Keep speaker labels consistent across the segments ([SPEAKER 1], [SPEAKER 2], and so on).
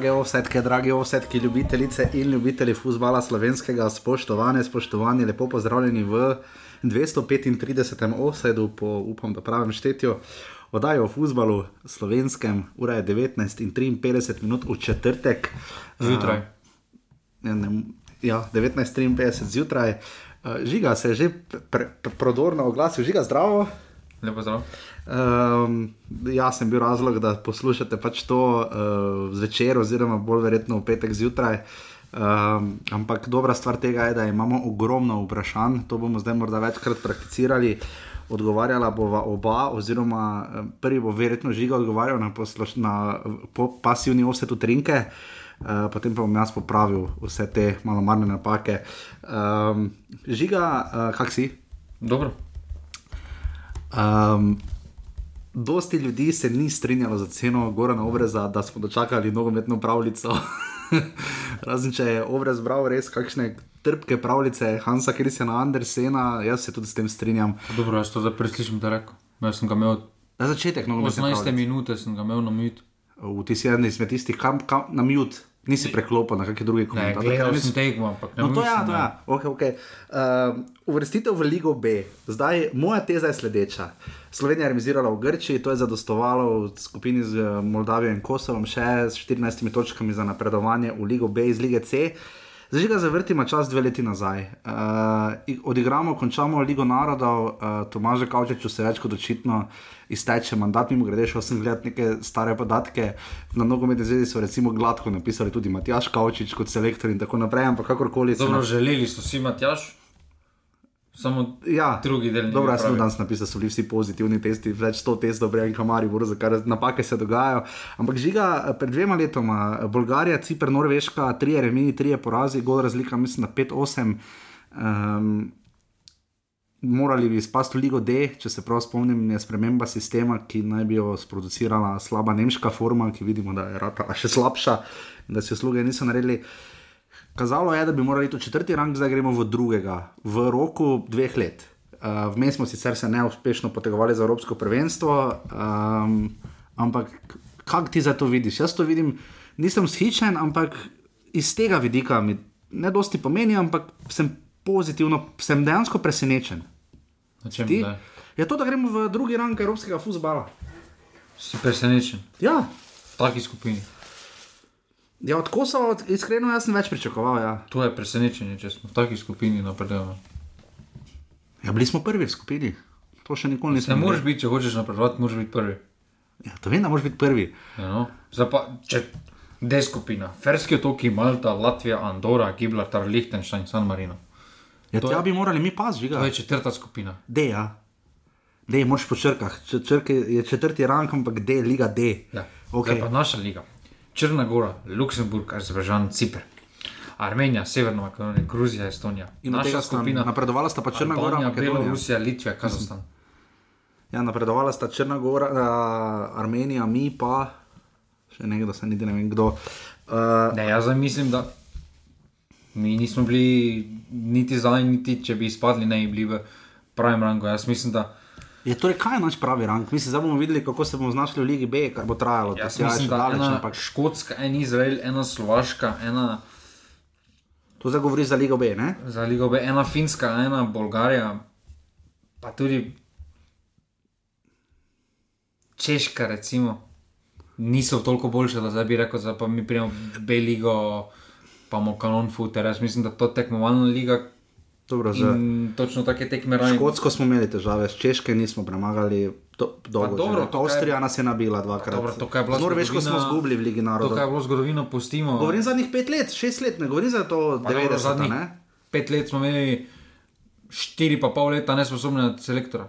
[SPEAKER 1] Drage ovsetke, drage ovsetke, ljubitelice in ljubitelji futbola slovenskega, spoštovane, spoštovani, lepo pozdravljeni v 235. offsetu, po upam, da pravem štetju. Oddajo o futbalu slovenskem, ura je 19 in 53 minut v četrtek.
[SPEAKER 2] Zjutraj.
[SPEAKER 1] Uh, ne, ja, 19.53 zjutraj. Uh, žiga se je že pre, pre, prodorno oglasil, žiga zdravo.
[SPEAKER 2] Lepo zdrav.
[SPEAKER 1] Um, jaz sem bil razlog, da poslušate pač to uh, zvečer, oziroma bolj verjetno v petek zjutraj. Um, ampak dobra stvar tega je, da imamo ogromno vprašanj, to bomo zdaj morda večkrat prakticirali. Odgovarjala bova oba, oziroma prvi bo verjetno žiga odgovarjal na, posloš, na po, pasivni offset utrinke, uh, potem pa bom jaz popravil vse te malomarne napake. Um, žiga, uh, kak si?
[SPEAKER 2] Dobro.
[SPEAKER 1] Um, dosti ljudi se ni strinjalo za ceno Gorana Obreza, da smo dočakali nogometno pravljico. Razen če je Obrez bral res kakšne trpke pravljice Hansa Kristina Andersena, jaz se tudi s tem strinjam.
[SPEAKER 2] Dobro, jaz to zdaj preslišim, da rekel. Jaz sem ga imel
[SPEAKER 1] Na začetek nogometne
[SPEAKER 2] 18
[SPEAKER 1] pravljice.
[SPEAKER 2] minute, sem ga imel na mit.
[SPEAKER 1] V ti si eden izmed tistih, kam, kam na mute, nisi preklopil na kakšne druge
[SPEAKER 2] Ne,
[SPEAKER 1] komentarje.
[SPEAKER 2] gledal sem tekmo, ampak na
[SPEAKER 1] No, to
[SPEAKER 2] mute
[SPEAKER 1] ja, to
[SPEAKER 2] ne.
[SPEAKER 1] ja. Okay, okay. Uh, uvrstitev v Ligo B. Zdaj, moja teza je sledeča. Slovenija je remisirala v Grčiji, to je zadostovalo v skupini z eh, Moldavijo in Kosovom, še s 14 točkami za napredovanje v Ligo B iz Lige C. Zdaj ga zavrtimo čas dve leti nazaj. Uh, odigramo, končamo Ligo narodov, uh, Tomaža Kavčiču se več kot očitno izteče mandat, mimo grede, šel sem gledati neke stare podatke. Na nogometni zvezi so recimo gladko napisali tudi Matjaš Kavčič kot selektor in tako naprej, ampak kakorkoli
[SPEAKER 2] Dobro,
[SPEAKER 1] na-
[SPEAKER 2] želeli so si Matjaš, samo
[SPEAKER 1] Ja,
[SPEAKER 2] drugi del.
[SPEAKER 1] Dobro, jaz sem danes napisal, da so bili vsi pozitivni testi, več sto testov, brejn kamari, za kar napake se dogajajo. Ampak žiga pred dvema letoma, Bolgarija, Cipr, Norveška, tri remini, tri porazi, gol razlika, mislim, na 5-8. Um, morali bi spasti v Ligo D, če se prav spomnim, je sprememba sistema, ki naj bi jo sproducirala slaba nemška forma, ki vidimo, da je ratala še slabša in da si usluge niso naredili. Kazalo je, da bi morali v četrti rang, zdaj gremo v drugega, v roku dveh let. Uh, Vmes smo sicer se neuspešno potegovali za Evropsko prvenstvo, um, ampak kako ti za to vidiš? Jaz to vidim, nisem shičen, ampak iz tega vidika mi ne dosti pomeni, ampak sem pozitivno, sem dejansko presenečen.
[SPEAKER 2] Čem
[SPEAKER 1] Ti?
[SPEAKER 2] da?
[SPEAKER 1] Je to, da gremo v drugi rang evropskega futbola.
[SPEAKER 2] Si presenečen.
[SPEAKER 1] Ja,
[SPEAKER 2] V taki skupini.
[SPEAKER 1] Ja od Kosova, od- iskreno, jaz sem več pričakoval. Ja.
[SPEAKER 2] To je presenečenje, če smo v taki skupini napredujemo.
[SPEAKER 1] ja, bili smo prvi v skupini. To še nikoli
[SPEAKER 2] Ne
[SPEAKER 1] nismo
[SPEAKER 2] moreš biti, če hočeš napredovati, moraš biti prvi.
[SPEAKER 1] Ja, to vem, da moraš biti prvi.
[SPEAKER 2] Ja, no. Zdaj pa, če D skupina, Ferski otoki, Malta, Latvija, Andora, Gibraltar, Liechtenstein, San Marino.
[SPEAKER 1] Ja,
[SPEAKER 2] To
[SPEAKER 1] tja
[SPEAKER 2] je-
[SPEAKER 1] bi morali mi pas, žiga.
[SPEAKER 2] To je četrta skupina.
[SPEAKER 1] D, ja. D, moraš po črkah. Črke je četrti rang, ampak D, liga D.
[SPEAKER 2] Ja.
[SPEAKER 1] Okay.
[SPEAKER 2] Zdaj pa naša liga. Črna Gora, Luksemburg, Azerbajdžan, Cipr. Armenija, Severna Makedonija, Gruzija, Estonija.
[SPEAKER 1] In
[SPEAKER 2] naša skupina.
[SPEAKER 1] napredovala sta pa Črna Gora,
[SPEAKER 2] Albanija,
[SPEAKER 1] Makedonija.
[SPEAKER 2] Belorusija, Litva, Kazahstan.
[SPEAKER 1] Ja, napredovala sta Črna Gora, uh, Armenija, mi pa še nekdo, se niti ne vem kdo. Uh,
[SPEAKER 2] Ne, jaz mislim, da mi nismo bili niti zdaj, niti če bi izpadli, ne bi bili v pravem rangu. Jaz mislim, da,
[SPEAKER 1] je torej kaj naš pravi rang? Mislim, zdaj bomo videli, kako se bomo znašli v Ligi B, kar bo trajalo. je
[SPEAKER 2] mislim,
[SPEAKER 1] še
[SPEAKER 2] da
[SPEAKER 1] daleč,
[SPEAKER 2] ena
[SPEAKER 1] ampak
[SPEAKER 2] Škotska, en Izrael, ena Slovaška, ena
[SPEAKER 1] to zdaj govori za Ligo B, ne?
[SPEAKER 2] za Ligo B, ena Finska, ena Bolgarija, pa tudi Češka, recimo, niso toliko boljše, da zdaj bi rekel, da pa mi prijemo v B-ligo, pa imamo kanon futer. Jaz mislim, da to tekmovalna liga
[SPEAKER 1] Dobro,
[SPEAKER 2] in točno take tekme raje.
[SPEAKER 1] Škotsko smo imeli težave, s Češke nismo premagali. To, dolgo,
[SPEAKER 2] dobro, to kaj-
[SPEAKER 1] Avstrija nas je nabila dvakrat.
[SPEAKER 2] Dobro, to, kaj je bila
[SPEAKER 1] Z Norveško smo izgubili v Ligi
[SPEAKER 2] To,
[SPEAKER 1] narodov.
[SPEAKER 2] kar je bilo zgodovino, pustimo.
[SPEAKER 1] Govorim zadnjih pet let, šest let, ne govorim za to
[SPEAKER 2] Pa dobro,
[SPEAKER 1] 90.
[SPEAKER 2] zadnjih
[SPEAKER 1] ne?
[SPEAKER 2] Pet let smo imeli, štiri pa pol leta nesposobnega selektora.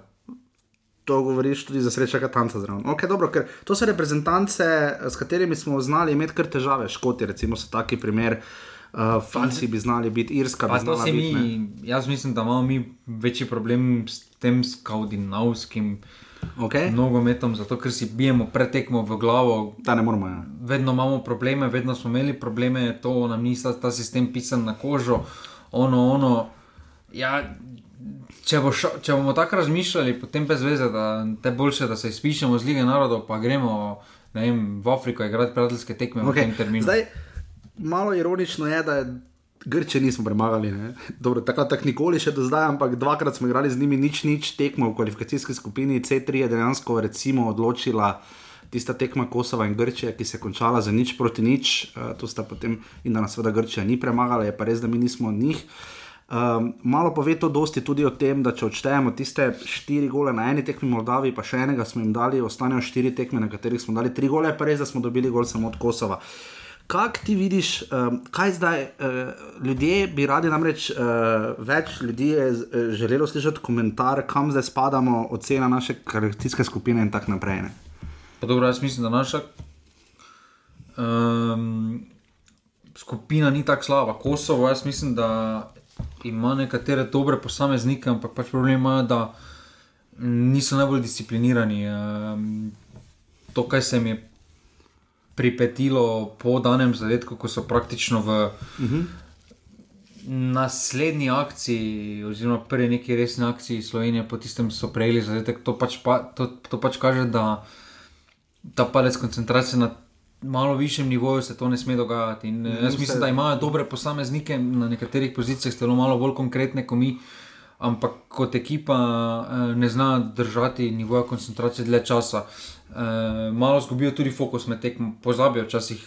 [SPEAKER 1] To govoriš tudi za sreča Katanca zraven. Okay, dobro, ker to so reprezentance, s katerimi smo znali imeti kar težave. Škoti, recimo, so taki primer. Uh, Franci bi znali biti, Irska bi
[SPEAKER 2] Pa
[SPEAKER 1] znala biti. ne.
[SPEAKER 2] mi, jaz mislim, da imamo mi večji problem s tem skandinavskim
[SPEAKER 1] Okay?
[SPEAKER 2] nogometom, zato ker si bijemo pretekmo v glavo.
[SPEAKER 1] Da ne moramo. Ja.
[SPEAKER 2] Vedno imamo probleme, vedno smo imeli probleme, to nam ni ta, ta sistem pisan na kožo, ono, ono. Ja, če, bo šo, če bomo tako razmišljali, potem brez veze, da te boljše, da se izpišemo z lige narodov, pa gremo vem, v Afriko igrati prijateljske tekme okay. v tem terminu.
[SPEAKER 1] Zdaj, malo ironično je, da je. Grče nismo premagali, Dobro, tako, tako nikoli še do zdaj, ampak dvakrat smo igrali z njimi, nič, nič tekmo v kvalifikacijski skupini. C3 je dejansko recimo, odločila tista tekma Kosova in Grčije, ki se je končala za nič proti nič. Uh, to sta potem in da nas seveda Grčija ni premagala, je pa res, da mi nismo njih. Um, malo pove to dosti tudi o tem, da če odštejemo tiste štiri gole na eni tekmi Moldavi, pa še enega smo jim dali, ostanejo štiri tekme, na katerih smo dali tri gole, pa res, da smo dobili gol samo od Kosova. Uh, Kaj ti vidiš, um, kaj zdaj uh, ljudje bi radi, namreč uh, več ljudi je uh, želelo slišati komentar, kam zdaj spadamo, ocena naše karakteristične skupine in tako naprej.
[SPEAKER 2] Dobro, jaz mislim, da naša um, skupina ni tako slaba. Kosovo, jaz mislim, da ima nekatere dobre posameznike, ampak pač problem je, da niso najbolj disciplinirani. Um, to, kar se mi je pripetilo po danem zadetku, ko so praktično v uh -huh. naslednji akciji, oziroma prvi neki resni akciji Slovenije, po tistem so prejeli zadetek. To pač, pa, to, to pač kaže, da ta palec koncentracije na malo višjem nivoju se to ne sme dogajati. In, uh, jaz mislim, da imajo dobre posameznike na nekaterih pozicijah, zelo malo bolj konkretne kot mi. Ampak kot ekipa eh, ne zna držati nivoja koncentracije dlje časa. Uh, malo zgubijo tudi fokus med tekmo, pozabijo včasih,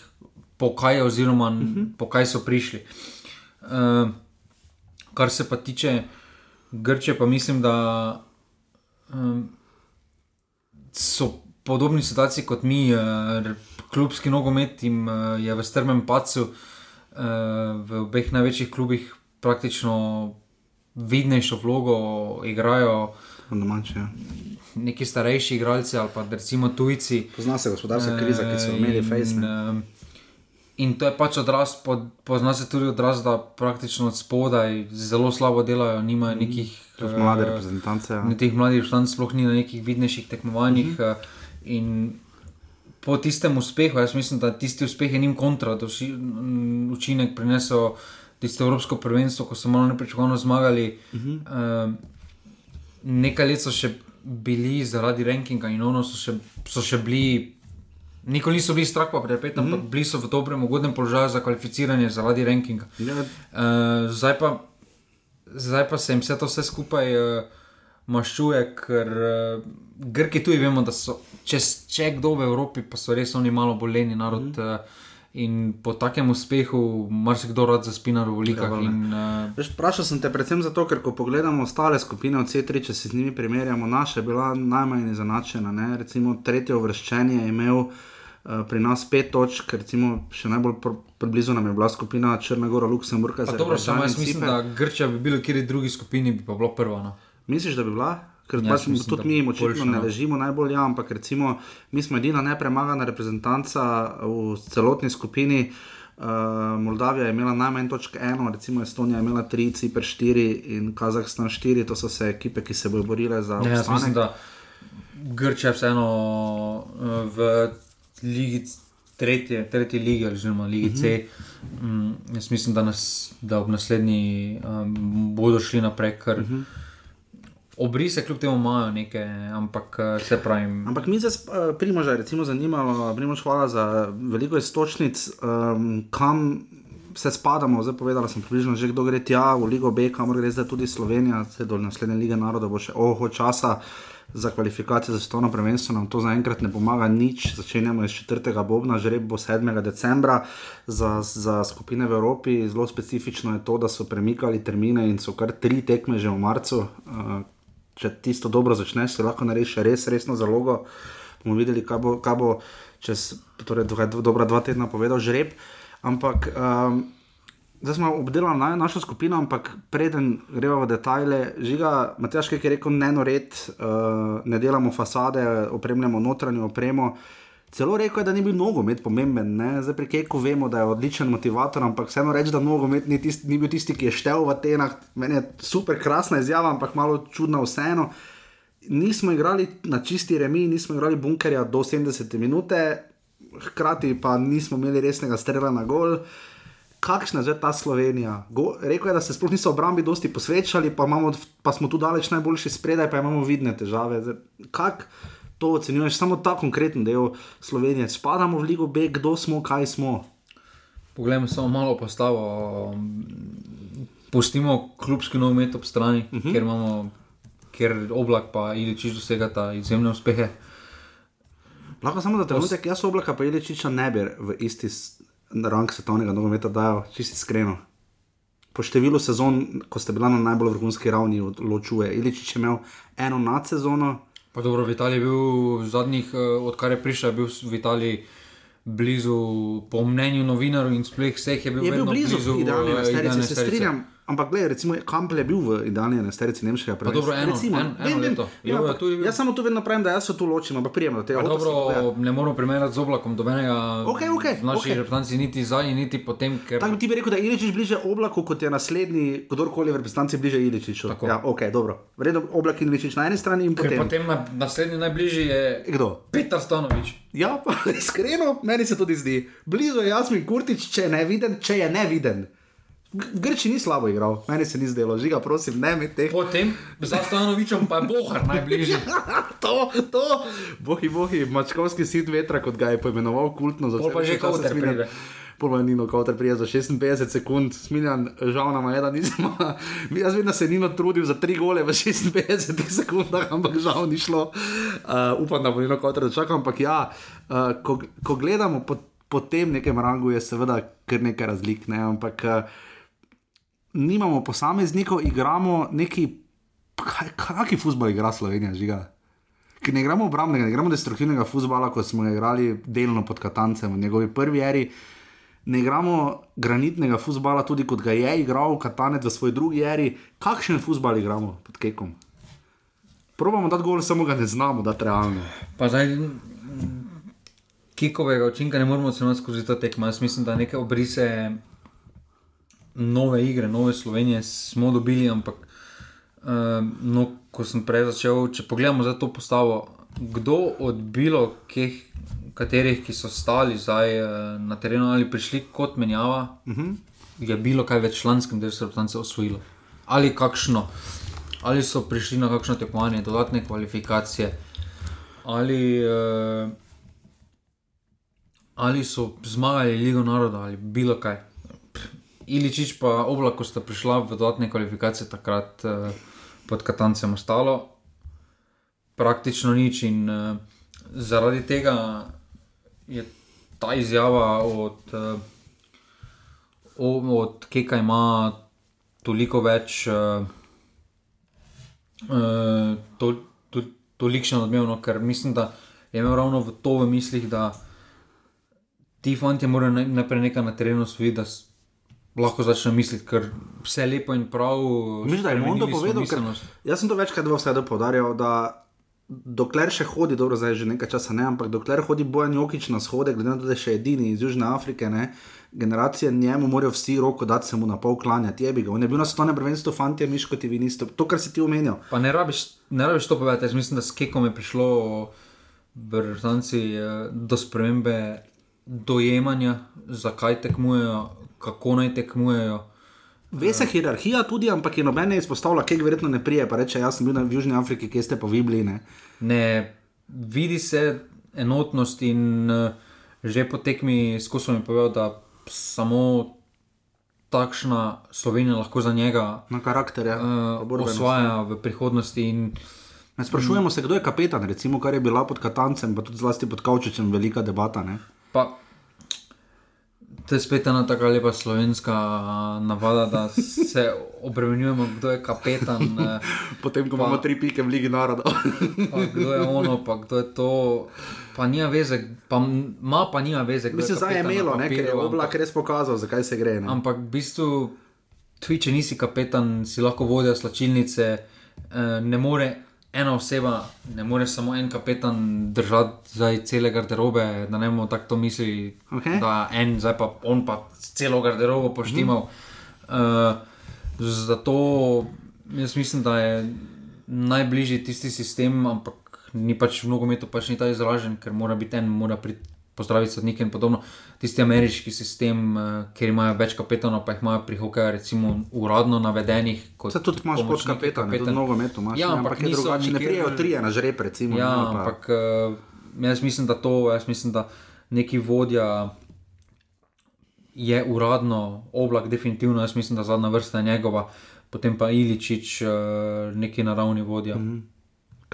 [SPEAKER 2] po kaj, oziroma uh mhm. -huh. po kaj so prišli. Uh, kar se pa tiče Grče, pa mislim, da um, so podobni situaciji kot mi, uh, klubski nogomet jim uh, je v strmem pacu, uh, v obeh največjih klubih praktično vidnejšo vlogo igrajo.
[SPEAKER 1] Domače, ja
[SPEAKER 2] neki starejši igralci ali pa recimo tujci.
[SPEAKER 1] Pozna se gospodarska kriza, ki so imeli Facebook.
[SPEAKER 2] In to je pač odraz, pozna se tudi odraz, da praktično od spodaj zelo slabo delajo, nimajo mhm. nekih
[SPEAKER 1] mladih reprezentantov.
[SPEAKER 2] Ja. Teh mladih reprezentantov sploh ni na nekih vidnejših tekmovanjih. Mm -hmm. In po tistem uspehu, jaz mislim, da tisti uspeh je njim kontra, da vsi učinek prinesel tisto Evropsko prvenstvo, ko so malo nepričakovano zmagali. Mm -hmm. uh, nekaj let so še bili zaradi rankinga in ono so še, so še bili. Nikoli niso bili strah, pa prepet, ampak mm -hmm. bili so v dobrem, ugodnem položaju za kvalificiranje zaradi rankinga. Ja. Uh, zdaj, pa, zdaj pa se jim vse to vse skupaj uh, maščuje, ker uh, Grki tudi vemo, da so, če, če kdo v Evropi, pa so res oni malo boleni narod. Mm -hmm. uh, In po takem uspehu, marsikdo rad zaspina v velikah.
[SPEAKER 1] Vprašal uh... sem te predvsem zato, ker ko pogledamo ostale skupine od C3, če se z njimi primerjamo, naša je bila najmanj izenačena. Ne? Recimo tretje uvrščenje je imel uh, pri nas pet točk, recimo še najbolj pr priblizu nam je bila skupina Črna Gora, Luksemburg.
[SPEAKER 2] Dobro, samo jaz mislim, da Grčija bi bila v kjer drugi skupini, bi pa bila prva. No?
[SPEAKER 1] Misliš, da bi bila? Ker ja, pač mislim, tudi mi očitno ne no. ležimo najbolj, ja, ampak recimo, mi smo edina nepremagana reprezentanca v celotni skupini. Uh, Moldavija je imela najmanj točk eno, recimo Estonija je imela tri, Cipr štiri in Kazahstan štiri, to so se ekipe, ki se bodo borile za
[SPEAKER 2] vse. Ja, mislim, da Grčija vseeno uh, v ligi. Tretje, tretje lige, oziroma lige C. Uh -huh. um, jaz mislim, da, nas, da ob naslednji um, bodo šli naprej, ker uh -huh. Obrise kljub temu imajo nekaj, ampak eh, se pravi.
[SPEAKER 1] Ampak mi se uh, primožaj, recimo, zanimalo, primož hvala za veliko istočnic, um, kam se spadamo. Zdaj povedala sem približno že, kdo gre tja v Ligo B, kamor gre zdaj tudi Slovenija, zdaj do naslednje lige naroda bo še oho časa. Za kvalifikacije za svetovno prvenstvo nam to zaenkrat ne pomaga nič. Začenjamo iz 4. bobna, žreb bo 7. decembra za, za skupine v Evropi. Zelo specifično je to, da so premikali termine in so kar tri tekme že v marcu, uh, če ti to dobro začneš, si lahko narediš res resno zalogo. bomo videli, kaj bo, kaj bo čez torej, dobra dva tedna povedal žreb. Ampak um, zdaj smo obdelali na, našo skupino, ampak preden gremo v detajle, žiga, Matjaš, kaj je rekel, ne no red, uh, ne delamo fasade, opremljamo notranjo opremo. Celo rekel je, da ni bil nogomet pomemben, ne? zdaj pri Keku vemo, da je odličen motivator, ampak vseeno reči, da nogomet ni, tist, ni bil tisti, ki je štel v Atenah. Meni je super krasna izjava, ampak malo čudna vseeno. Nismo igrali na čisti remi, nismo igrali bunkerja do 70 minut, hkrati pa nismo imeli resnega strela na gol. Kakšna je ta Slovenija? Go, rekel je, da se sploh niso obrambi dosti posvečali, pa, imamo, pa smo tu daleč najboljši spredaj, pa imamo vidne težave. Zdaj, kak, to ocenjuješ, samo ta konkreten del Slovenije. Spadamo v Ligo B, kdo smo, kaj smo.
[SPEAKER 2] Poglejmo samo malo postavo. Pustimo klubski nogomet ob strani, uh -huh. ker imamo, ker oblak pa Iličič dosega ta izjemne uspehe.
[SPEAKER 1] Lahko samo da trenutek, jaz oblaka pa Iličiča ne bi v isti rang svetovnega nogometa dajal, čisto iskreno. Po številu sezon, ko ste bila na najbolj vrhunski ravni, od- ločuje. Iličič je imel eno nadsezono,
[SPEAKER 2] Pa dobro, Vitalij je bil v zadnjih, eh, odkar je prišel, je bil v Italiji blizu, po mnenju novinarjev in sploh vseh je bil,
[SPEAKER 1] je bil blizu, blizu idealne
[SPEAKER 2] eh, idealne
[SPEAKER 1] se strinjam. Ampak, gledaj, recimo, Kampel je bil v idealni nesterici nemškega
[SPEAKER 2] Pa eno-
[SPEAKER 1] recimo,
[SPEAKER 2] en- eno
[SPEAKER 1] vem,
[SPEAKER 2] leto.
[SPEAKER 1] Ja,
[SPEAKER 2] Jo,
[SPEAKER 1] ampak
[SPEAKER 2] tudi
[SPEAKER 1] jaz samo to vedno pravim, da jaz se tu ločim, ampak tega.
[SPEAKER 2] Pa
[SPEAKER 1] hotel sem povedati.
[SPEAKER 2] dobro, ne moramo primerjati z oblakom, dobenega
[SPEAKER 1] Okej, okej,
[SPEAKER 2] v naši
[SPEAKER 1] okej.
[SPEAKER 2] reprezentanci niti za in niti potem, ker
[SPEAKER 1] Tako ti bi rekel, da je Iličič bliže oblaku, kot je naslednji, kdorkoli v reprezentanci bliže Iličiču.
[SPEAKER 2] Tako.
[SPEAKER 1] Ja, ok, dobro. Vredno oblak in Iličič na eni strani in
[SPEAKER 2] ker
[SPEAKER 1] potem.
[SPEAKER 2] potem na, naslednji najbližji je
[SPEAKER 1] Kdo?
[SPEAKER 2] Petar Stanovič.
[SPEAKER 1] Ja, pa iskreno, meni se tudi zdi. Blizu je Jasmin Kurtič, če je neviden, če je neviden. Grči ni slabo igral, meni se ni zdelo, žiga, prosim, ne mi teh.
[SPEAKER 2] Potem za Stanovičem pa je Bohar najbližji.
[SPEAKER 1] to, to, bohi, bohi, mačkovski sit vetra, kot ga je poimenoval kultno za
[SPEAKER 2] Pol pa že Kauter pride.
[SPEAKER 1] Pol pa Nino Kauter prije za 56 sekund, smiljan, žal nam je, da nismo. Jaz vem, da se je Nino trudil za tri gole v 56 sekundah, ampak žal ni šlo. Uh, upam, da bo Nino Kauter dočakal, ampak ja, uh, ko, ko gledamo po, po tem nekem rangu, je seveda kar nekaj razlik, ne? ampak uh, nimamo posameznikov, igramo neki, kaj, kakšen futbol igra Slovenija, žiga. Ker ne igramo obrambnega, ne igramo destruktivnega futbola, kot smo ga igrali delno pod Katancem v njegovi prvi eri. Ne igramo granitnega futbola, tudi kot ga je igral Katanec v svoji drugi eri. Kakšen futbol igramo pod Kekom? Probamo dati gol, samo ga ne znamo, da realno.
[SPEAKER 2] Pa zdaj, kikovega učinka ne moremo oceniti skozi to tekmo. Jaz mislim, da neke obrise nove igre, nove Slovenije smo dobili, ampak uh, no, ko sem prej začel, če pogledamo za to postavo, kdo od bilo keh, katerih, ki so stali zdaj uh, na terenu ali prišli kot menjava, uh -huh. je bilo kaj več članskem delu reprezentance osvojilo. Ali kakšno, ali so prišli na kakšno tekmovanje, dodatne kvalifikacije, ali, uh, ali so zmagali Ligo naroda ali bilo kaj. Iličič pa oblak, ko sta prišla v dodatne kvalifikacije, takrat uh, pod Katancem ostalo, praktično nič. In uh, zaradi tega je ta izjava od, uh, od Keka ima toliko več, uh, uh, to, to, tolikšen odmev, no, ker mislim, da je imel ravno v to v mislih, da ti fanti morajo naj- najprej nekaj na terenu osvojiti, da s- lahko začnejo misliti, ker vse lepo in prav.
[SPEAKER 1] Mislim, da je Mondo povedal, ker, jaz sem to večkrat v vsedu povdarjal, da dokler še hodi, dobro, zdaj že nekaj časa ne, ampak dokler hodi Bojan Jokič na shode, glede na to, da je še edini iz Južne Afrike, ne, generacije njemu morajo vsi roko dati, se mu na pol klanjati, je bi ga. On je bil na svetovnem prvenstvu, fanti, miško ti vi niste. To, kar si ti omenil.
[SPEAKER 2] Pa ne rabiš, ne rabiš to povedati, jaz mislim, da s Kekom je prišlo v Britanci do spremembe dojemanja, zakaj tekmujejo, kako naj tekmujejo.
[SPEAKER 1] Ve se hierarhija tudi, ampak je noben ne izpostavlja, kek verjetno ne prije, pa reče, jaz sem bil na- v Južni Afriki, kje ste pa vi bili. Ne?
[SPEAKER 2] Ne vidi se enotnost in uh, že po tekmi skozi mi povedal, da samo takšna Slovenija lahko za njega
[SPEAKER 1] Na pa
[SPEAKER 2] uh,
[SPEAKER 1] borbenost.
[SPEAKER 2] osvaja v prihodnosti. In,
[SPEAKER 1] Ne, Sprašujemo se, kdo je kapetan, recimo, kar je bila pod Katancem, pa tudi zlasti pod Kavčičem, velika debata. Ne?
[SPEAKER 2] Pa, to je spet ena tako lepa slovenska navada, da se obremenjujemo, kdo je kapetan,
[SPEAKER 1] Potem, ko
[SPEAKER 2] Pa-
[SPEAKER 1] imamo tri pike v Ligi narodov.
[SPEAKER 2] kdo je ono, pa kdo je to. Pa nima veze, pa ima pa nima veze.
[SPEAKER 1] Mislim, zdaj je imelo, ne, ker je oblak res pokazal, zakaj se gre. Ne?
[SPEAKER 2] Ampak v bistvu, tudi če nisi kapetan, si lahko vodja slačilnice, eh, ne more ena oseba, ne more samo en kapetan držati zdaj cele garderobe, da ne bomo tako to mislili,
[SPEAKER 1] Okej.
[SPEAKER 2] da en, zdaj pa on pa celo garderobo poštimal. Mm. Uh, zato jaz mislim, da je najbližji tisti sistem, ampak ni pač v nogometu pač ni ta izražen, ker mora biti en, mora priti pozdraviti sodnike in podobno. Tisti ameriški sistem, uh, kjer imajo več kapetanov, pa jih imajo pri hokeju, recimo, uradno navedenih.
[SPEAKER 1] Se tudi imaš kot kapetan, kapetan. tudi nogometu imaš.
[SPEAKER 2] Ja,
[SPEAKER 1] ne,
[SPEAKER 2] ampak
[SPEAKER 1] ampak drugače. Ne prijejo trije na žreb, recimo.
[SPEAKER 2] Ja,
[SPEAKER 1] ne, pa-
[SPEAKER 2] ampak uh, jaz mislim, da to, jaz mislim, da neki vodja je uradno, oblak, definitivno, jaz mislim, da zadnja vrsta je njegova, potem pa Iličič, uh, neki naravni vodja. Mm -hmm.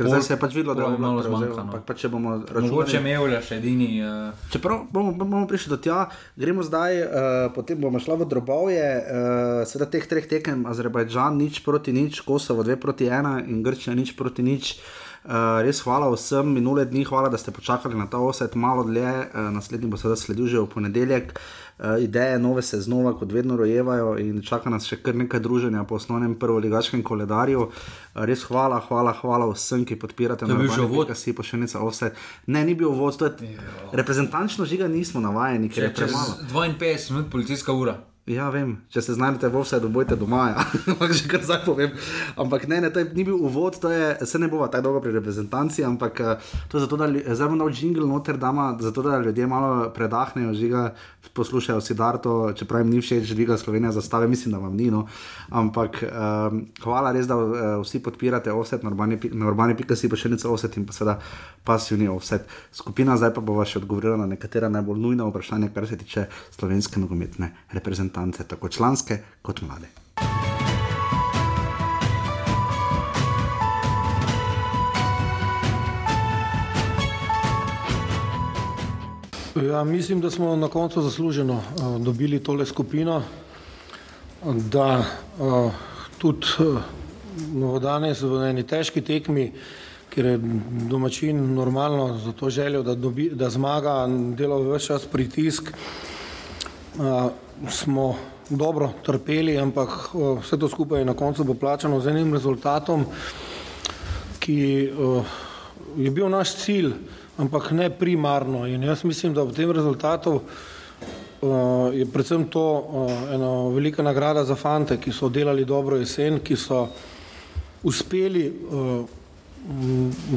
[SPEAKER 1] Ker zdaj se je pač videlo, da
[SPEAKER 2] pol
[SPEAKER 1] je
[SPEAKER 2] malo
[SPEAKER 1] zmanjkalo.
[SPEAKER 2] zmanjka, no.
[SPEAKER 1] Pa če bomo
[SPEAKER 2] Mogoče
[SPEAKER 1] računali.
[SPEAKER 2] Mevlja še edini. Uh,
[SPEAKER 1] Čeprav bomo, bomo prišli do tja, gremo zdaj, uh, potem bomo šli v drobovje, uh, seveda teh treh tekem, Azerbajdžan nič proti nič, Kosovo dve proti ena in Grčija nič proti nič. Uh, res hvala vsem minule dni, hvala, da ste počakali na ta osed malo dlje, uh, naslednji bo seveda sledil že v ponedeljek. Uh, ideje nove se znova, kot vedno, rojevajo in čaka nas še kar nekaj druženja po osnovnem prvoligaškem koledarju. Uh, res hvala, hvala, hvala vsem, ki podpirate
[SPEAKER 2] je bil že uvod?
[SPEAKER 1] Si pošiljnica offset. Ne, ni bil uvod, to je reprezentančno žiga, nismo navajeni, ker je
[SPEAKER 2] čez
[SPEAKER 1] premalo.
[SPEAKER 2] 52 minut policijska ura.
[SPEAKER 1] Ja, vem, če se znajdete v offsetu, bojte doma, ja. ampak že kar zdaj povem. Ampak ne, ne, to ni bil uvod, to je, se ne bova tako dolgo pri reprezentanci, ampak eh, to je zato, da zdaj bom dal jingle noter, dama, zato da ljudje malo predahnejo, žiga, poslušajo si Darto, čeprav jim ni všeč, žiga Slovenija zastave, mislim, da vam ni. No. Ampak um, hvala res, da uh, vsi podpirate offset na urbani pa še nekaj offset in pa seveda pasivni offset. Skupina zdaj pa bova še odgovorila na nekatera najbolj nujna vprašanja, kar se tiče slovenske nogometne reprezentance, tako članske kot mlade.
[SPEAKER 3] Ja, mislim, da smo na koncu zasluženo uh, dobili tole skupino, da uh, tudi uh, danes v eni težki tekmi, ker je domačin normalno za to željo, da, dobi, da zmaga, delal vse čas pritisk, uh, smo dobro trpeli, ampak vse to skupaj na koncu bo plačano z enim rezultatom, ki je bil naš cilj, ampak ne primarno. In jaz mislim, da v tem rezultatu je predvsem to ena velika nagrada za fante, ki so delali dobro jesen, ki so uspeli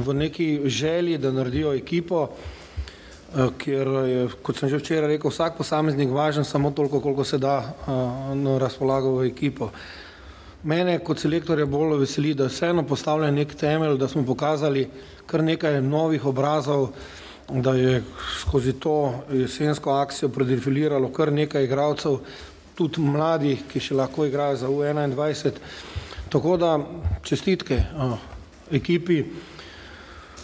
[SPEAKER 3] v neki želji, da naredijo ekipo, uh, ker je, kot sem že včeraj rekel, vsak posameznik važen samo toliko, koliko se da uh, na razpolago v ekipo. Mene kot selektorja bolj veseli, da vseeno postavljen nek temelj, da smo pokazali kar nekaj novih obrazov, da je skozi to jesensko akcijo predefiliralo kar nekaj igralcev, tudi mladih, ki še lahko igrajo za U21. Tako da čestitke uh, ekipi,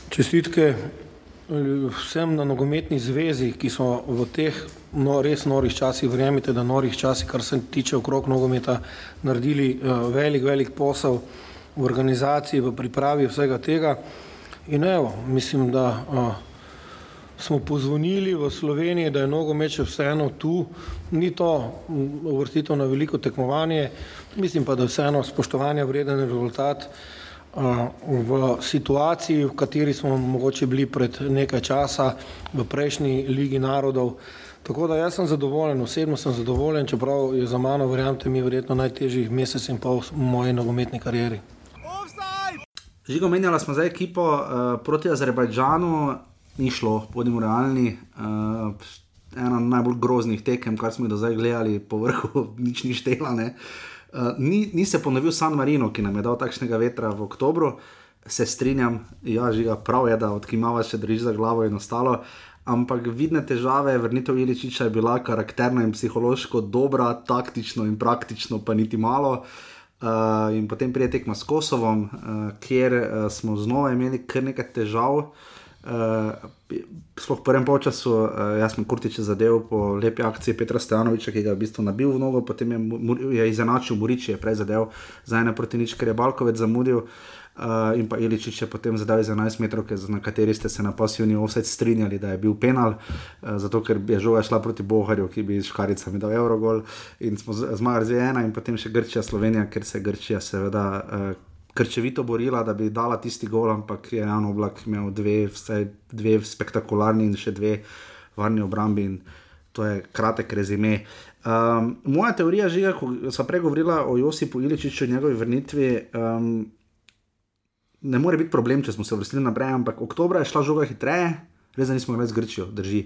[SPEAKER 3] čestitke eh, vsem na nogometni zvezi, ki so v teh no, res norih časih, verjemite, da norih časih, kar se tiče okrog nogometa, naredili uh, velik, velik posel v organizaciji, v pripravi vsega tega. In evo, mislim, da uh, smo pozvonili v Sloveniji, da je nogomet še vseeno tu, ni to uvrstitev na veliko tekmovanje, mislim pa, da je vseeno spoštovanja vreden rezultat v situaciji, v kateri smo mogoče bili pred nekaj časa v prejšnji Ligi narodov. Tako da jaz sem zadovoljen, osebno sem zadovoljen, čeprav je za mano, verjamete mi, verjetno najtežjih mesec in pol v moji nogometni karieri.
[SPEAKER 1] Žigo, menjala smo zdaj ekipo uh, proti Azerbajdžanu, ni šlo, bodimo realni. Uh, ena najbolj groznih tekem, kar smo jih do zdaj gledali, po vrhu, nič ni štela. ne. Uh, ni, ni se ponovil San Marino, ki nam je dal takšnega vetra v oktobru, se strinjam, ja, žiga, prav je, da odkimava še drži za glavo in ostalo. Ampak vidne težave, vrnitev Iličiča je bila karakterno in psihološko dobra, taktično in praktično pa niti malo. Uh, in potem pride tekma s Kosovom, uh, kjer uh, smo znova imeli kar nekaj težav. Uh, sploh v prvem polčasu, uh, jaz sem Kurtiče zadev po lepi akciji Petra Stejanoviča, ki ga je v bistvu nabil v nogo, potem je, je izenačil Muriči, je prej zadev za ena proti nič, ker je Balkovec zamudil. Uh, in pa Iličič je potem zadal za 11 metrov, na kateri ste se na pasivni offset strinjali, da je bil penal, uh, zato ker je žoga šla proti Boharju, ki bi s škaricami dal Eurogol in smo zmagali z 1 in potem še Grčija, Slovenija, ker se Grčija seveda uh, krčevito borila, da bi dala tisti gol, ampak je Jan Oblak imel dve, vsaj dve spektakularni in še dve varni obrambi. In to je kratek rezime. Um, moja teorija žiga, ko smo pregovorili o Josipu Iličiču in njegovi vrnitvi. Um, ne more biti problem, če smo se vrstili naprej, ampak oktober je šla žoga hitreje, res da nismo več z Grčijo, drži.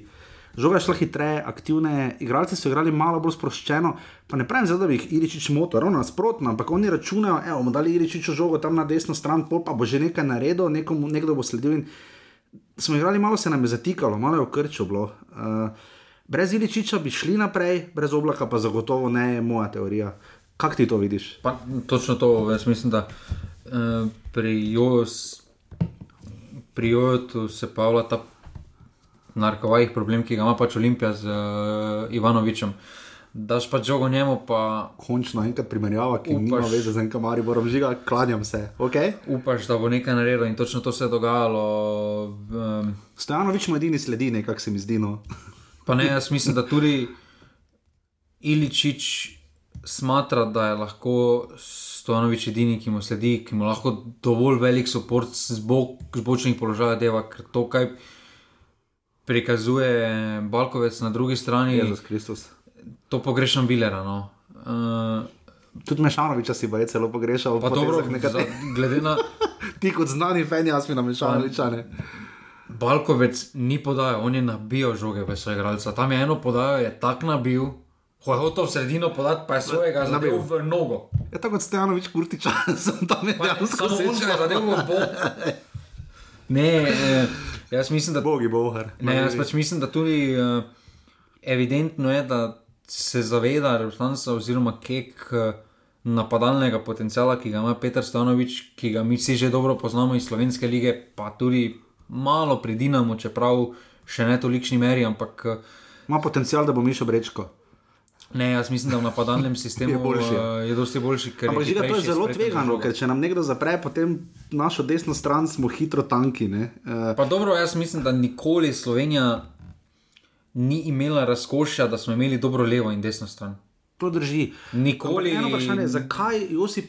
[SPEAKER 1] Žoga je šla hitreje, aktivne, igralci so igrali malo bolj sproščeno. Pa ne pravim, zdaj, da bi jih Iričič motil, ravno nasprotno, ampak oni računajo, da bomo dali Iričiču žogo tam na desno stran, pol pa bo že nekaj naredil, nekomu, nekdo bo sledil. In smo igrali, malo se nam je zatikalo, malo je okrčilo. bilo. Uh, brez Iličiča bi šli naprej, brez oblaka pa zagotovo ne je moja teorija. Kako ti to vidiš?
[SPEAKER 2] Pa, točno to, jaz mislim, da uh, pri Joju pri Joju se pojavlja ta narkovajih problem, ki ga ima pač Olimpija z uh, Ivanovičem. Daš pač žogo njemu, pa
[SPEAKER 1] Končno enkrat primerjava, ki
[SPEAKER 2] Upaš.
[SPEAKER 1] nima veze z enkam, ali moram žiga, klanjam se. Okay?
[SPEAKER 2] upaš, da bo nekaj naredil in točno to se je dogajalo. Um,
[SPEAKER 1] Stojanovič mu edini sledi, nekako se mi zdi. No.
[SPEAKER 2] Pa ne, jaz mislim, da tudi Iličič smatra, da je lahko Stojanovič edini, ki mu sledi, ki mu lahko dovolj velik podpor z, bok, z bočnih položajev deva, ker to, kaj prikazuje Balkovec na drugi strani,
[SPEAKER 1] Jezus Kristus.
[SPEAKER 2] to pogrešam Vilera. No. Uh,
[SPEAKER 1] Tudi Mešanoviča si pa je celo pogrešal.
[SPEAKER 2] pa dobro,
[SPEAKER 1] nekateri-
[SPEAKER 2] glede na
[SPEAKER 1] Ti kot znani fen, jaz mi na Mešanoviča. ne.
[SPEAKER 2] Balkovec ni podajal, on je nabil žoge v svoje igralce. Tam je eno podajo, je tak nabil. Ko je hotel v sredino podati, pa je svojega zadev v nogo.
[SPEAKER 1] Je tako kot Stojanovič Kurtiča, sem tam je
[SPEAKER 2] Pa ne,
[SPEAKER 1] dejansko
[SPEAKER 2] Samo on ga je
[SPEAKER 1] srečal.
[SPEAKER 2] zadev v bok. Ne, eh, jaz mislim, da,
[SPEAKER 1] Bogi bohar.
[SPEAKER 2] ne, jaz pač mislim, da tudi uh, evidentno je, da se zaveda reprezentanca oziroma kek uh, napadalnega potenciala, ki ga ima Petr Stanovič, ki ga mi vsi že dobro poznamo iz slovenske lige, pa tudi malo pridinamo, čeprav še ne tolikšni meri, ampak uh,
[SPEAKER 1] Ima potencial, da bo Mišo Brečko.
[SPEAKER 2] Ne, jaz mislim, da v napadalnem sistemu
[SPEAKER 1] Je boljši,
[SPEAKER 2] uh, je dosti boljši. ker
[SPEAKER 1] Ampak žiga, to je zelo tvegano, ker če nam nekdo zapre, potem našo desno stran smo hitro tanki. ne.
[SPEAKER 2] Pa dobro, jaz mislim, da nikoli Slovenija ni imela razkošja, da smo imeli dobro levo in desno stran.
[SPEAKER 1] To drži.
[SPEAKER 2] Nikoli.
[SPEAKER 1] Ampak eno vprašanje, zakaj Josip,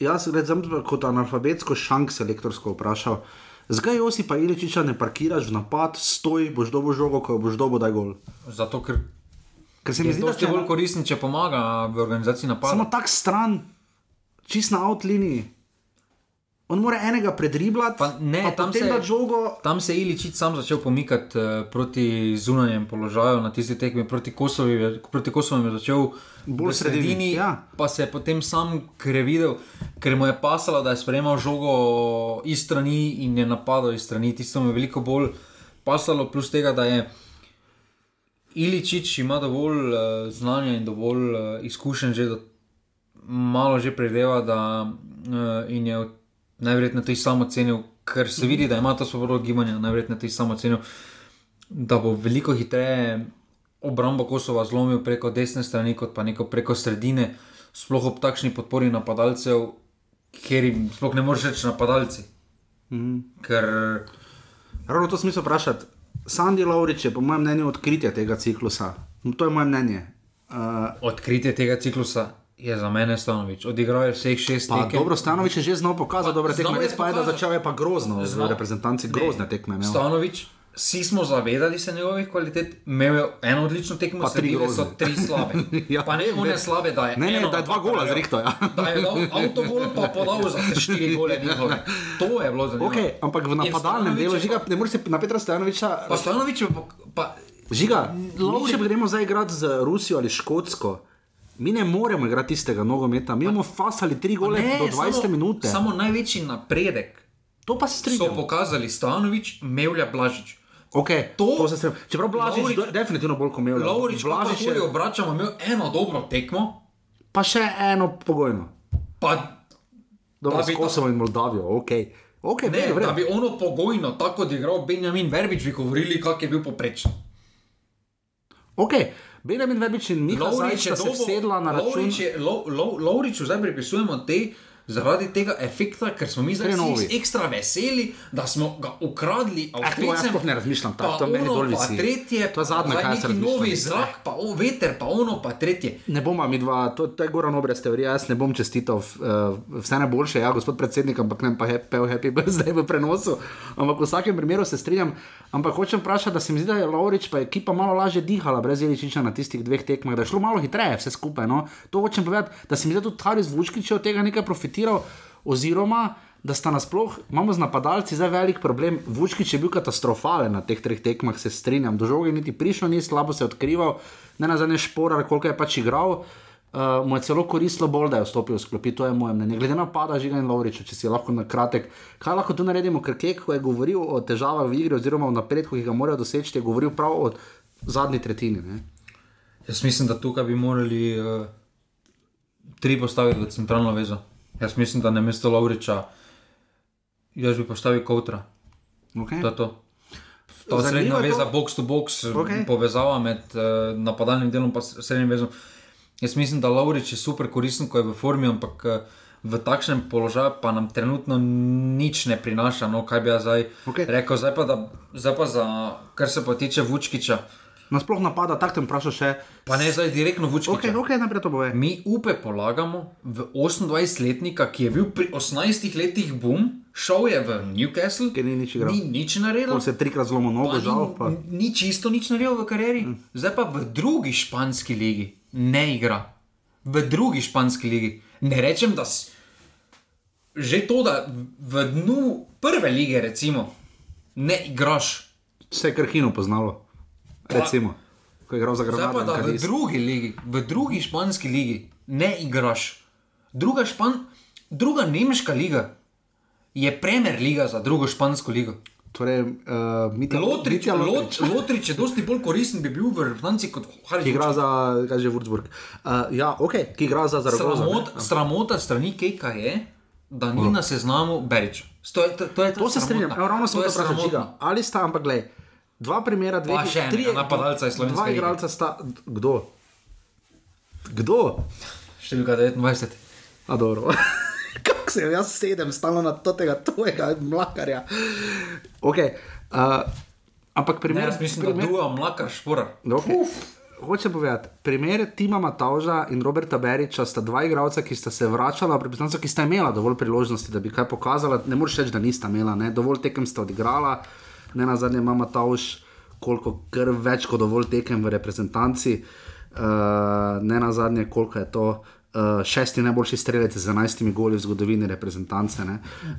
[SPEAKER 1] jaz sem kot analfabetsko šank selektorsko vprašal, zakaj Josip pa Iličiča ne parkiraš v napad, stoj, boš dobo žogo, ko boš dobo daj gol.
[SPEAKER 2] Zato, ker
[SPEAKER 1] Ker se mi
[SPEAKER 2] je
[SPEAKER 1] zdi, da če
[SPEAKER 2] bolj koristen, če pomaga v organizaciji napada.
[SPEAKER 1] samo tak stran, čist na outliniji. On mora enega predriblati,
[SPEAKER 2] Pa ne,
[SPEAKER 1] pa
[SPEAKER 2] tam se-
[SPEAKER 1] da žogo.
[SPEAKER 2] Tam se je Iličić sam začel pomikati uh, proti zunanjem položaju na tisti tekmi, proti Kosovi, je- proti Kosovu je začel
[SPEAKER 1] Bolj
[SPEAKER 2] v sredini,
[SPEAKER 1] sredini, ja.
[SPEAKER 2] pa se je potem sam, ker je videl, ker mu je pasalo, da je sprejemal žogo iz strani in je napadal iz strani. Tisto mu je veliko bolj pasalo, plus tega, da je Iličić ima dovolj uh, znanja in dovolj uh, izkušenj, že da malo že predeva, da uh, in je najverjetneje tudi sam ocenil, ker se vidi, da ima to svobodo gibanja, najverjetneje tudi sam ocenil, da bo veliko hitreje obrambo Kosova zlomil preko desne strani, kot pa neko preko sredine, sploh ob takšni podpori napadalcev, ker jim sploh ne moreš reči napadalci. Mm. Ker
[SPEAKER 1] Ravno to smisel vprašati. Sandy Laurič je po mojem mnenju odkritje tega ciklusa. No, To je moje mnenje. Uh,
[SPEAKER 2] odkritje tega ciklusa je za mene Stanovič. Odigral je vseh šest
[SPEAKER 1] Pa,
[SPEAKER 2] tekem.
[SPEAKER 1] dobro, Stanovič je že znal pokazati dobre tekme,
[SPEAKER 2] je
[SPEAKER 1] res pa je, da začel je pa grozno, z reprezentanci grozne tekme. imel.
[SPEAKER 2] Stanovič, vsi smo zavedali se njegovih kvalitet, imel je eno odlično tekmo,
[SPEAKER 1] Pa tri
[SPEAKER 2] so tri slabe.
[SPEAKER 1] Ja.
[SPEAKER 2] pa ne one slabe, da je.
[SPEAKER 1] Ne, ne, da je dva gola
[SPEAKER 2] naredil.
[SPEAKER 1] zrihtal, ja.
[SPEAKER 2] Da je dal avtogol, pa podal za štiri gole njihove. To je bilo zanimivo.
[SPEAKER 1] Okay, ampak v napadalnem delu,
[SPEAKER 2] je
[SPEAKER 1] žiga, ne moreš se na Petra Stanoviča.
[SPEAKER 2] Pa Stanovič je pa. pa
[SPEAKER 1] Žiga, mi če gremo zdaj igrati z Rusijo ali Škotsko, mi ne moremo igrati tistega nogometa, mi imamo fasali tri gole
[SPEAKER 2] ne,
[SPEAKER 1] do 20
[SPEAKER 2] samo,
[SPEAKER 1] minut.
[SPEAKER 2] Samo največji napredek
[SPEAKER 1] To pa se
[SPEAKER 2] so
[SPEAKER 1] strinjam.
[SPEAKER 2] pokazali Stanovič, Mevlja Blažič.
[SPEAKER 1] Okay, to,
[SPEAKER 2] To-
[SPEAKER 1] se strinjam. Čeprav Blažič
[SPEAKER 2] Lovrič-
[SPEAKER 1] do- definitivno bolj kot Mevlja.
[SPEAKER 2] Lovrič,
[SPEAKER 1] Blažič je
[SPEAKER 2] obračamo, imel eno dobro tekmo,
[SPEAKER 1] pa še eno pogojno.
[SPEAKER 2] pa
[SPEAKER 1] Dobro,
[SPEAKER 2] Da
[SPEAKER 1] s Kosovo in Moldavijo, ok. okay
[SPEAKER 2] Ne,
[SPEAKER 1] vre,
[SPEAKER 2] da bi ono pogojno tako odigral Benjamin Verbič, bi govorili, kak je bil poprečen.
[SPEAKER 1] ok. Benjamin Verbič in Miha se
[SPEAKER 2] dobo-
[SPEAKER 1] sedla na račun.
[SPEAKER 2] Lovrič je- Lo- Lo- Lovriču zdaj pripisujemo te. Zaradi tega efekta, ker smo mi zdaj ekstra veseli, da smo ga ukradli,
[SPEAKER 1] Eh, to jaz
[SPEAKER 2] Avstrijcem.
[SPEAKER 1] ne razmišljam tako, to meni dol visi.
[SPEAKER 2] tretje,
[SPEAKER 1] To je zadnje, jaz
[SPEAKER 2] neki
[SPEAKER 1] razmišljam.
[SPEAKER 2] novi zrak, pa o, veter, pa ono, pa tretje.
[SPEAKER 1] Ne bomo mi dva, to, to je Goran Obrez teorija, jaz ne bom čestital uh, vse najboljše, ja, gospod predsednik, ampak ne pa he- pel happy birthday v prenosu. Ampak v vsakem primeru se strinjam. Ampak hočem vprašati, da se mi zdi, da je Laurič pa ekipa malo lažje dihala brez Jeličiča na tistih dveh tekmah, da je šlo malo hitreje vse skupaj. No? To hočem povedati, da se mi zdi, da tudi Haris Vučkič od tega nekaj profitiral. Oziroma, da sta nasploh, imamo z napadalci zdaj velik problem. Vučkič je bil katastrofalen na teh treh tekmah, se strinjam. Do žoge niti prišel, ni slabo se odkrival, ne na zadnje šporar, koliko je pač igral. Uh, mu je celo koristilo bolj, da je vstopil v sklopi, to je moje mnenje. Glede na pada Žiga in Lovriča, če si lahko na kratek, kaj lahko tu naredimo, ker Kek, ko je govoril o težavah v igri oziroma o napredku, ki ga morajo doseči, je govoril prav o zadnji tretjini. Ne?
[SPEAKER 2] Jaz mislim, da tukaj bi morali uh, tri postaviti v centralno vezo. Jaz mislim, da na mesto Lovriča, jaz bi postavil Koutra.
[SPEAKER 1] Okay.
[SPEAKER 2] To je to. Srednja
[SPEAKER 1] je to-
[SPEAKER 2] veza, box to box,
[SPEAKER 1] Okej.
[SPEAKER 2] okay. povezava med uh, napadalnim delom in srednjim vezom. Jaz mislim, da Laurič je super koristen, ko je v formi, ampak uh, v takšnem položaju pa nam trenutno nič ne prinaša. No, kaj bi jaz zdaj
[SPEAKER 1] Okej.
[SPEAKER 2] rekel, zdaj pa, da, zdaj pa za, kar se pa tiče Vučkiča,
[SPEAKER 1] Nasploh napada, tako te vprašam še.
[SPEAKER 2] pa ne zdaj direktno Vučkiča.
[SPEAKER 1] Ok, ok, najprej to bove.
[SPEAKER 2] Mi upe polagamo v 28-letnika, ki je bil pri 18 letih bum, šel je v Newcastle,
[SPEAKER 1] Ker ni nič igral.
[SPEAKER 2] ni nič naredil.
[SPEAKER 1] On se je trikrat zlomil nogo,
[SPEAKER 2] Pa
[SPEAKER 1] žal. Pa.
[SPEAKER 2] Ni, ni čisto nič naredil v karieri. Zdaj pa v drugi španski ligi ne igra. V drugi španski ligi. Ne rečem, da s... že to, da v dnu prve lige, recimo, ne igraš.
[SPEAKER 1] Vse je krhino poznalo. Recimo, ko je igral za Granado.
[SPEAKER 2] da v drugi ligi, v drugi španski ligi ne igraš. Druga, špan, druga nemška liga je Premier liga za drugo špansko ligo.
[SPEAKER 1] Torej, uh, Mitja
[SPEAKER 2] Lotrič,
[SPEAKER 1] Mitja
[SPEAKER 2] Lot, Lotrič je dosti bolj koristen, bi bil v reprezentanci kot
[SPEAKER 1] ki
[SPEAKER 2] Harry
[SPEAKER 1] igra za, kaj že Würzburg. Uh, ja, ok, ki igra za Zaragoza. ne.
[SPEAKER 2] Sramot, sramota strani Kejka je, da ni na seznamu Berič. To, je- to, to, je
[SPEAKER 1] To se strinjam, ravno sem
[SPEAKER 2] to
[SPEAKER 1] to vprašal. Ali sta, ampak gledaj, dva primera, dve
[SPEAKER 2] Pa še enega napadalca iz Slovenske
[SPEAKER 1] Dva igralca sta, kdo? Kdo?
[SPEAKER 2] Številka 29.
[SPEAKER 1] A dobro. Kako se jaz sedem, stalno na tega tvojega mlakarja. Ok, uh, ampak
[SPEAKER 2] Ne,
[SPEAKER 1] primer.
[SPEAKER 2] jaz mislim, da druga mlaka špora.
[SPEAKER 1] Okay. Hoče povedati, primer Tima Matauža in Roberta Beriča sta dva igralca, ki sta se vračala reprezentanco, ki sta imela dovolj priložnosti, da bi kaj pokazala. Ne moreš reči, da nista imela, ne? dovolj tekem sta odigrala, ne na zadnje ima Matauž koliko kar več kot dovolj tekem v reprezentanci, uh, ne na zadnje koliko je to. Uh, šesti najboljši strelec z 11 goli v zgodovini reprezentance. Ne.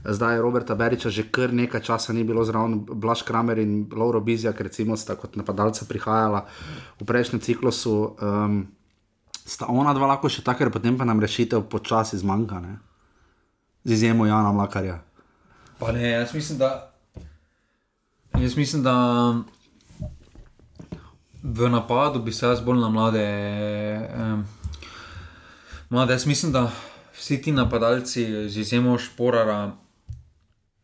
[SPEAKER 1] Zdaj je Roberta Beriča že kar nekaj časa ni bilo zraven, Blaž Kramer in Lauro Bizjak, recimo, sta kot napadalca prihajala v prejšnjem ciklusu. Um, sta ona dva lahko še tako, potem pa nam rešitev počasi zmanjka, ne. z izjemo Jana Mlakarja.
[SPEAKER 2] Pa ne, jaz mislim, da. Jaz mislim, da v napadu bi se jaz bolj na mlade. Um, mlade jaz mislim, da vsi ti napadalci, z izjemo Šporara,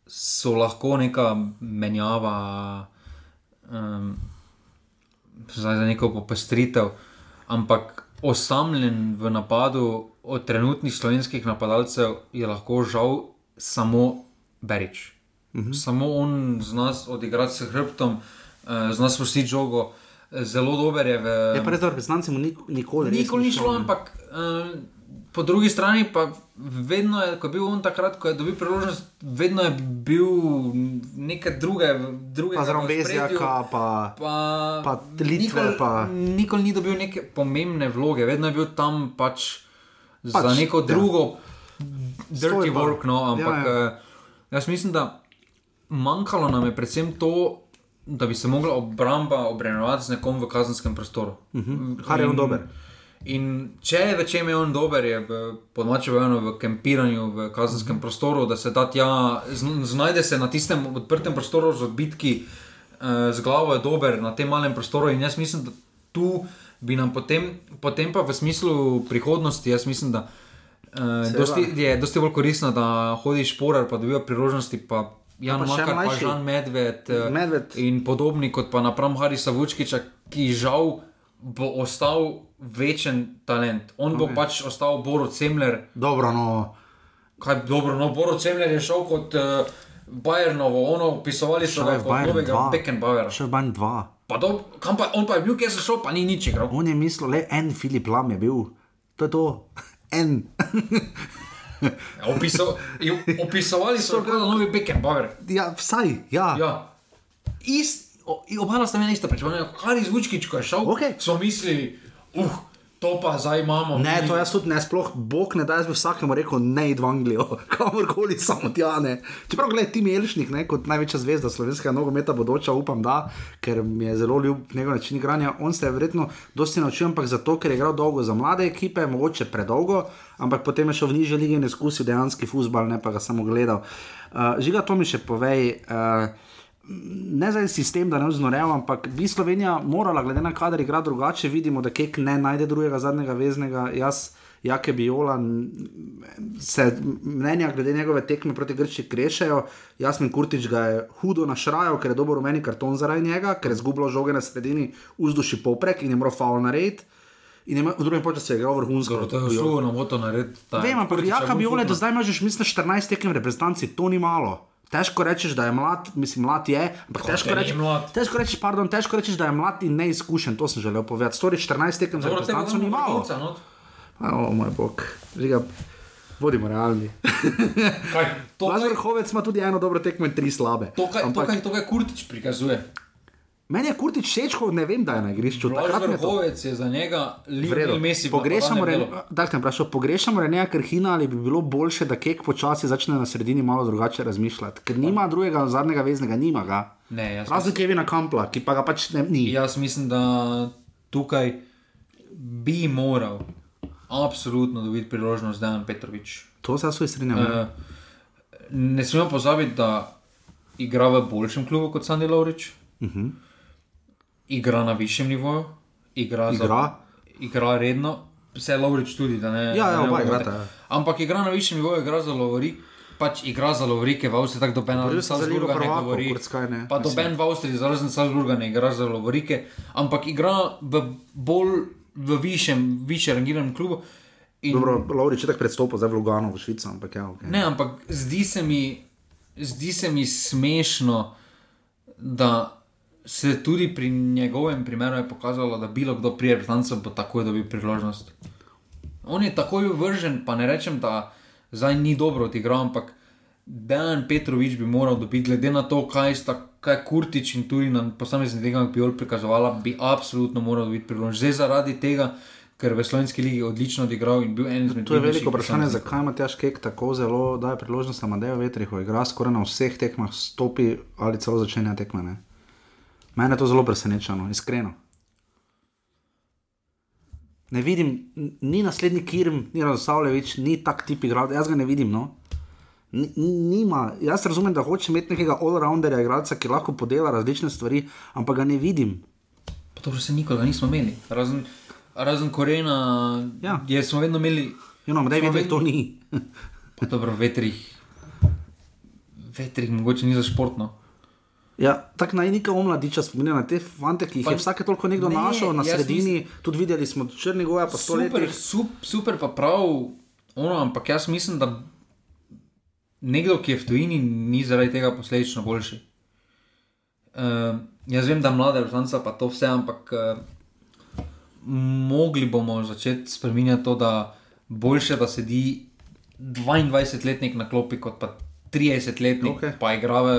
[SPEAKER 2] so lahko neka menjava um, zdaj za neko popestritev, ampak osamljen v napadu od trenutnih slovenskih napadalcev je lahko žal samo Berič. Mhm. Samo on z nas odigrati s hrbtom, eh, z nas vsi žogo. Zelo dober je v.
[SPEAKER 1] Je pa res, da reprezentanci mu nik, nikoli res
[SPEAKER 2] Nikoli ni šlo, ampak uh, po drugi strani pa vedno je, ko je bil on takrat, ko je dobil priložnost, vedno je bil neke druge, druge
[SPEAKER 1] Pa zraven Bezjaka, pa,
[SPEAKER 2] Pa,
[SPEAKER 1] pa Litve,
[SPEAKER 2] nikoli,
[SPEAKER 1] pa-
[SPEAKER 2] nikoli ni dobil neke pomembne vloge, vedno je bil tam pač, pač za neko
[SPEAKER 1] ja.
[SPEAKER 2] drugo dirty
[SPEAKER 1] Stoj pa.
[SPEAKER 2] work. No, ampak
[SPEAKER 1] Ja,
[SPEAKER 2] ja,
[SPEAKER 1] ja.
[SPEAKER 2] ja. jaz mislim, da manjkalo nam je predvsem to, da bi se mogla obramba obremenjevati z nekom v kazenskem prostoru. Uh -huh.
[SPEAKER 1] Kar je on dober.
[SPEAKER 2] In če je v čem je on dober, je v podmačju vojno v kempiranju v kazenskem mm -hmm. prostoru, da se da tja, zn- znajde se na tistem odprtem prostoru z odbitki, eh, z glavo je dober na tem malem prostoru. In jaz mislim, da tu bi nam potem, potem pa v smislu prihodnosti, jaz mislim, da eh, dosti, je dosti bolj koristno, da hodiš porar, pa dobijo priložnosti. Pa, Jan Makar, pa. Žan Medved, eh,
[SPEAKER 1] Medved.
[SPEAKER 2] in podobni kot pa napram Harisa Vučkiča, ki žal bo ostal večen talent. On okay. bo pač ostal Borod Semler,
[SPEAKER 1] Dobro, no.
[SPEAKER 2] kaj dobro, no Borod Semler je šel kot uh, Bayernovo, ono pisovali so ga
[SPEAKER 1] je
[SPEAKER 2] kot
[SPEAKER 1] Bayern
[SPEAKER 2] novega
[SPEAKER 1] 2.
[SPEAKER 2] Beckenbauera.
[SPEAKER 1] Še banj dva.
[SPEAKER 2] Pa do, kam pa, on pa je bil, kjer se šel, pa ni nič igral.
[SPEAKER 1] On je mislil, le en Filip Lam je bil. To je to. En.
[SPEAKER 2] Opiso, opisovali so ga kot novi Beckenbauer.
[SPEAKER 1] ja, vsaj, ja.
[SPEAKER 2] Ja. Ist, o, obala sta imela isto pričakovanje. Haris Vučkič, ko je šel,
[SPEAKER 1] Okej.
[SPEAKER 2] so mislili, uh, To pa zdaj imamo.
[SPEAKER 1] Ne, to jaz tudi ne, sploh Bog ne da, jaz bi vsakemu rekel, ne id v Anglijo, kamorkoli samo tja ne. Čeprav, gledaj, ti Melšnik, ne, kot največja zvezda slovenskega nogometa, bodoča, upam, da, ker mi je zelo ljub njegov način igranja. On se je verjetno dosti naučil, ampak zato, ker je igral dolgo za mlade ekipe, mogoče predolgo, ampak potem je šel v nižje lige in izkusil dejanski futbal, ne pa ga samo gledal. Uh, žiga, to mi še povej. Uh, ne za en sistem, da ne vznorejamo, ampak bi Slovenija morala, glede na kader, igrati drugače. Vidimo, da Kek ne najde drugega zadnjega veznega. Jaz, Jake Biola, se mnenja glede njegove tekme proti Grči krešajo. Jasmin Kurtič ga je hudo našrajal, ker je dobil rumeni karton zaradi njega, ker je zgubljal žoge na sredini, vzduši poprek in je moral faul narediti. In je, imel- v drugem času je igral vrhunsko.
[SPEAKER 2] Dobro, to je uslugo na moto narediti.
[SPEAKER 1] Vem, ampak Jaka
[SPEAKER 2] bolj
[SPEAKER 1] Biole do zdaj imaš, mislim, 14 tekem reprezentanci, to ni malo. Težko rečeš, da je mlad, mislim, mlad je, ampak težko
[SPEAKER 2] te ni
[SPEAKER 1] rečeš,
[SPEAKER 2] mlad.
[SPEAKER 1] težko rečeš, pardon, težko rečeš, da je mlad in neizkušen, to sem želel povedati. Stori 14 tekem za reprezentanco ni malo.
[SPEAKER 2] no.
[SPEAKER 1] O moj bog, žiga, bodimo realni.
[SPEAKER 2] Kaj, to,
[SPEAKER 1] Laž vrhovec ima tudi eno dobro tekmo in tri slabe.
[SPEAKER 2] to, kaj, to,
[SPEAKER 1] Ampak
[SPEAKER 2] kaj, to, kaj Kurtič prikazuje.
[SPEAKER 1] Meni je Kurtič Šečkov, ne vem, da je na igrišču. Mi je
[SPEAKER 2] vrhovec je za njega. Lionel Messi. v
[SPEAKER 1] Pogrešamo, da, te vprašal, pogrešamo Reneja Krhina ali bi bilo boljše, da Kek počasi začne na sredini malo drugače razmišljati, ker nima drugega zadnjega veznega, nima ga.
[SPEAKER 2] Ne,
[SPEAKER 1] Razen Kevina Kampla, ki pa ga pač ne, ni. Ja.
[SPEAKER 2] Jaz mislim, da tukaj bi moral absolutno dobiti priložnost Dejan Petrovič.
[SPEAKER 1] To se jaz tudi strinjam.
[SPEAKER 2] Uh, ne smemo pozabiti, da igra v boljšem klubu kot Sandy Lovrič. Uh
[SPEAKER 1] Mhm.
[SPEAKER 2] -huh. Igra na višjem nivoju, igra,
[SPEAKER 1] Igra?
[SPEAKER 2] Za, igra redno, vse Lovrič tudi. Ne,
[SPEAKER 1] Ja, ja,
[SPEAKER 2] ne
[SPEAKER 1] oba igrata, ja.
[SPEAKER 2] Ampak igra na višjem nivoju, igra za Lovrik. Pač igra za Lovrike, v Avstriji tako doben ali Salzburga ne govori.
[SPEAKER 1] ne,
[SPEAKER 2] Pa doben v Avstriji, zrazen Salzburga ne igra za Lovrike, ampak igra v bolj v višjem, više rangiranem klubu. In
[SPEAKER 1] Dobro, Laurič je tako predstopil, zdaj v Lugano, v Švico, ampak ja, ok.
[SPEAKER 2] Ne, ampak zdi se mi, zdi se mi smešno, da se tudi pri njegovem primeru je pokazalo, da bilo kdo prije reprezentanca bo takoj dobil priložnost. On je takoj vržen, pa ne rečem, da zdaj ni dobro odigral, ampak Dejan Petrovič bi moral dobiti, glede na to, kaj sta. Kaj Kurtič in tudi na posameznih tekmah bi prikazovala, bi absolutno moral dobiti priložnost. Zdaj zaradi tega, ker v Slovenski ligi odlično odigral in bil en izmed
[SPEAKER 1] To je veliko vprašanje, zakaj ima Tjaš Kek tako zelo daje priložnost Amadeju Vetrihu, igra skoraj na vseh tekmah, stopi ali celo začenja tekme. Ne? Mene je to zelo presenečeno, iskreno. Ne vidim, ni naslednji Kirm, ni Razosavljevič, ni tak tip igralca, jaz ga ne vidim. No. Ni- Nima, jaz razumem, da hoče imeti nekega all-rounderja, igralca, ki lahko podela različne stvari, ampak ga ne vidim.
[SPEAKER 2] Pa to se nikoli nismo imeli. Razen, razen Korena,
[SPEAKER 1] Ja.
[SPEAKER 2] je, smo vedno imeli,
[SPEAKER 1] Jo, no,
[SPEAKER 2] Smo
[SPEAKER 1] Vetrih
[SPEAKER 2] vedno-
[SPEAKER 1] to ni.
[SPEAKER 2] pa dobro, vetrih. Vetrih mogoče ni za športno.
[SPEAKER 1] Ja, tako naj neka omladiča spominja na te fante, ki jih
[SPEAKER 2] Pa-
[SPEAKER 1] je vsake toliko nekdo
[SPEAKER 2] ne,
[SPEAKER 1] našel na sredini, tudi videli smo Črnigoja, pa sto
[SPEAKER 2] Super,
[SPEAKER 1] let.
[SPEAKER 2] sup, super pa prav, ono, ampak jaz mislim, da nekdo, ki je v tujini, ni zaradi tega posledično boljši. Uh, jaz vem, da mlade reprezentanca pa to vse, ampak uh, mogli bomo začeti spremenjati to, da boljše, da sedi 22-letnik na klopi, kot pa 30-letnik,
[SPEAKER 1] Okej.
[SPEAKER 2] okay. pa igra v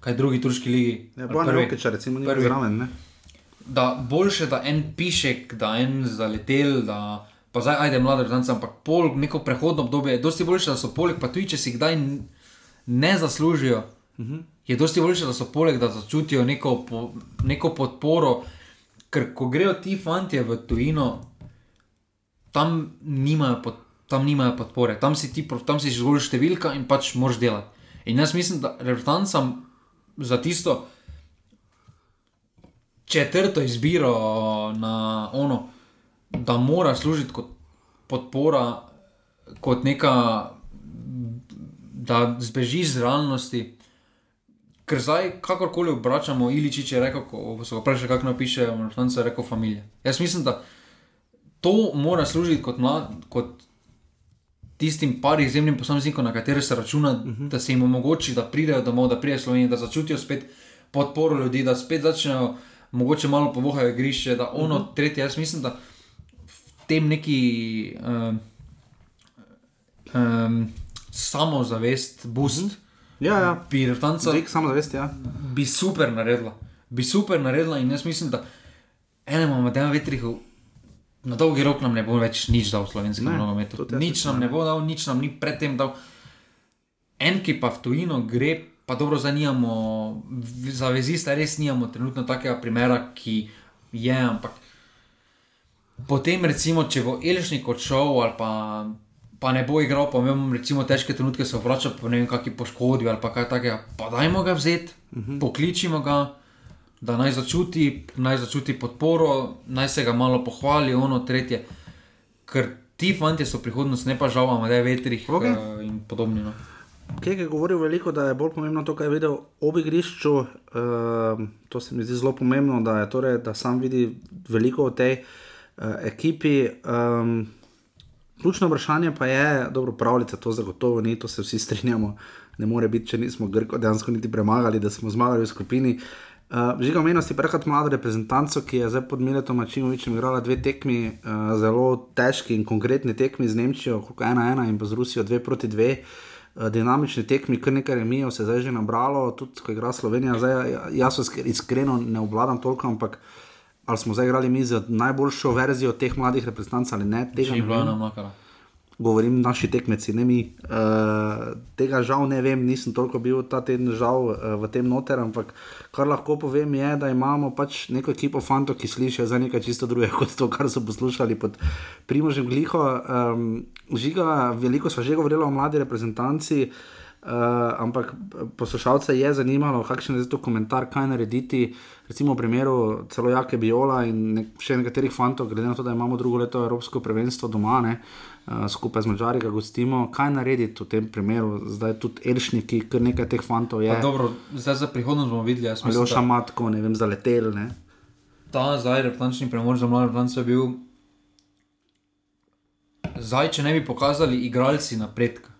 [SPEAKER 2] kaj drugi turški ligi.
[SPEAKER 1] Ja, Bojan
[SPEAKER 2] prvi.
[SPEAKER 1] Rokiča, recimo, ni
[SPEAKER 2] Prvi.
[SPEAKER 1] zraven. Ne?
[SPEAKER 2] da boljše, da en pišek, da en zaletel, da pa zdaj ajde mlade reprezentance, ampak pol neko prehodno obdobje je dosti boljše, da so poleg, pa tudi če si kdaj ne zaslužijo, uh -huh. je dosti boljše, da so poleg, da začutijo neko, po, neko podporo, ker ko grejo ti fanti v tujino, tam nimajo, pod, tam nimajo podpore, tam si ti, tam si zgolj številka in pač moraš delati. In jaz mislim, da reprezentancam za tisto, četrto izbiro na ono, da mora služiti kot podpora, kot neka, da zbeži iz realnosti. Ker zdaj, kakorkoli obračamo, Iličič je rekel, ko so vprašali, kako napiše, Mrtvanca je rekel familija. Jaz mislim, da to mora služiti kot, mlad, kot tistim par izjemnim posameznikom, na katere se računa, uh -huh. da se jim omogoči, da pridejo domov, da pridejo Slovenijo, da začutijo spet podporo ljudi, da spet začnejo mogoče malo povohajo igrišče, da ono, uh -huh. tretje, jaz mislim, da v tem neki um, um, samozavest, boost, uh -huh.
[SPEAKER 1] Ja, ja.
[SPEAKER 2] bi reprezentanca
[SPEAKER 1] Dvig samozavesti, ja.
[SPEAKER 2] bi super naredila. Bi super naredila in jaz mislim, da enemu Mateju Vetrihu na dolgi rok nam ne bo več nič dal nogometu.
[SPEAKER 1] tudi jaz
[SPEAKER 2] Nič nam
[SPEAKER 1] ne.
[SPEAKER 2] bo dal, nič nam ni predtem dal. En, ki pa v tujino gre, pa dobro zanimamo, za vezista res nimamo trenutno takega primera, ki je, ampak potem recimo, če bo Elžnik odšel ali pa. Pa ne bo igral, pa imamo recimo težke trenutke, se vrača po ne vem, kakšni poškodbi ali pa kaj takega. Pa dajmo ga vzeti, uh -huh. pokličimo ga, da naj začuti, naj začuti podporo, naj se ga malo pohvali, ono tretje. Ker ti fanti so prihodnost, ne pa žal, ima vetrih
[SPEAKER 1] Okej.
[SPEAKER 2] okay. uh, in podobno. No.
[SPEAKER 1] Kek je govoril veliko, da je bolj pomembno to, kar je videl ob igrišču. Uh, to se mi zdi zelo pomembno, da, je torej, da sam vidi veliko o tej uh, ekipi. Um, ključno vprašanje pa je, dobro, pravljica to zagotovo ni, to se vsi strinjamo. Ne more biti, če nismo Grko dejansko niti premagali, da smo zmagali v skupini. Uh, Žiga omenjasti prekrat mlado reprezentanco, ki je zdaj pod Miletom Mačimovičem igrala dve tekmi, uh, zelo težki in konkretni tekmi z Nemčijo, koliko ena ena in pa z Rusijo dve proti dve. Uh, dinamični tekmi, kar nekaj remijev se je zdaj že nabralo, tudi ko igra Slovenija. Zdaj, ja- jaz isk- iskreno ne obvladam toliko, ampak ali smo zdaj igrali mi z najboljšo verzijo teh mladih reprezentantov ali ne, tega
[SPEAKER 2] Če
[SPEAKER 1] ne vem. Govorim naši tekmeci, ne mi. Uh, tega žal ne vem, nisem toliko bil ta teden žal uh, v tem noter, ampak kar lahko povem je, da imamo pač neko ekipo fantov, ki slišijo za nekaj čisto drugega kot to, kar so poslušali pod Primožem Gliho. Um, žiga, veliko smo že govorili o mladi reprezentanci. Uh, ampak poslušalce je zanimalo, kakšen je zdaj to komentar, kaj narediti. Recimo v primeru celo Jake Biola in nek, še nekaterih fantov, glede na to, da imamo drugo leto Evropsko prvenstvo doma, uh, skupaj z Mačari ga gostimo. Kaj narediti v tem primeru, zdaj tudi Elšniki, kar nekaj teh fantov je.
[SPEAKER 2] Pa Dobro, zdaj za prihodnost bomo videli. Jaz
[SPEAKER 1] Ali
[SPEAKER 2] mislim,
[SPEAKER 1] oša
[SPEAKER 2] da
[SPEAKER 1] matko, ne vem, zaletel. Ne.
[SPEAKER 2] ta zdaj reprezentančni premor za mlade reprezentance je bil. Zdaj, če ne bi pokazali igralci napredka,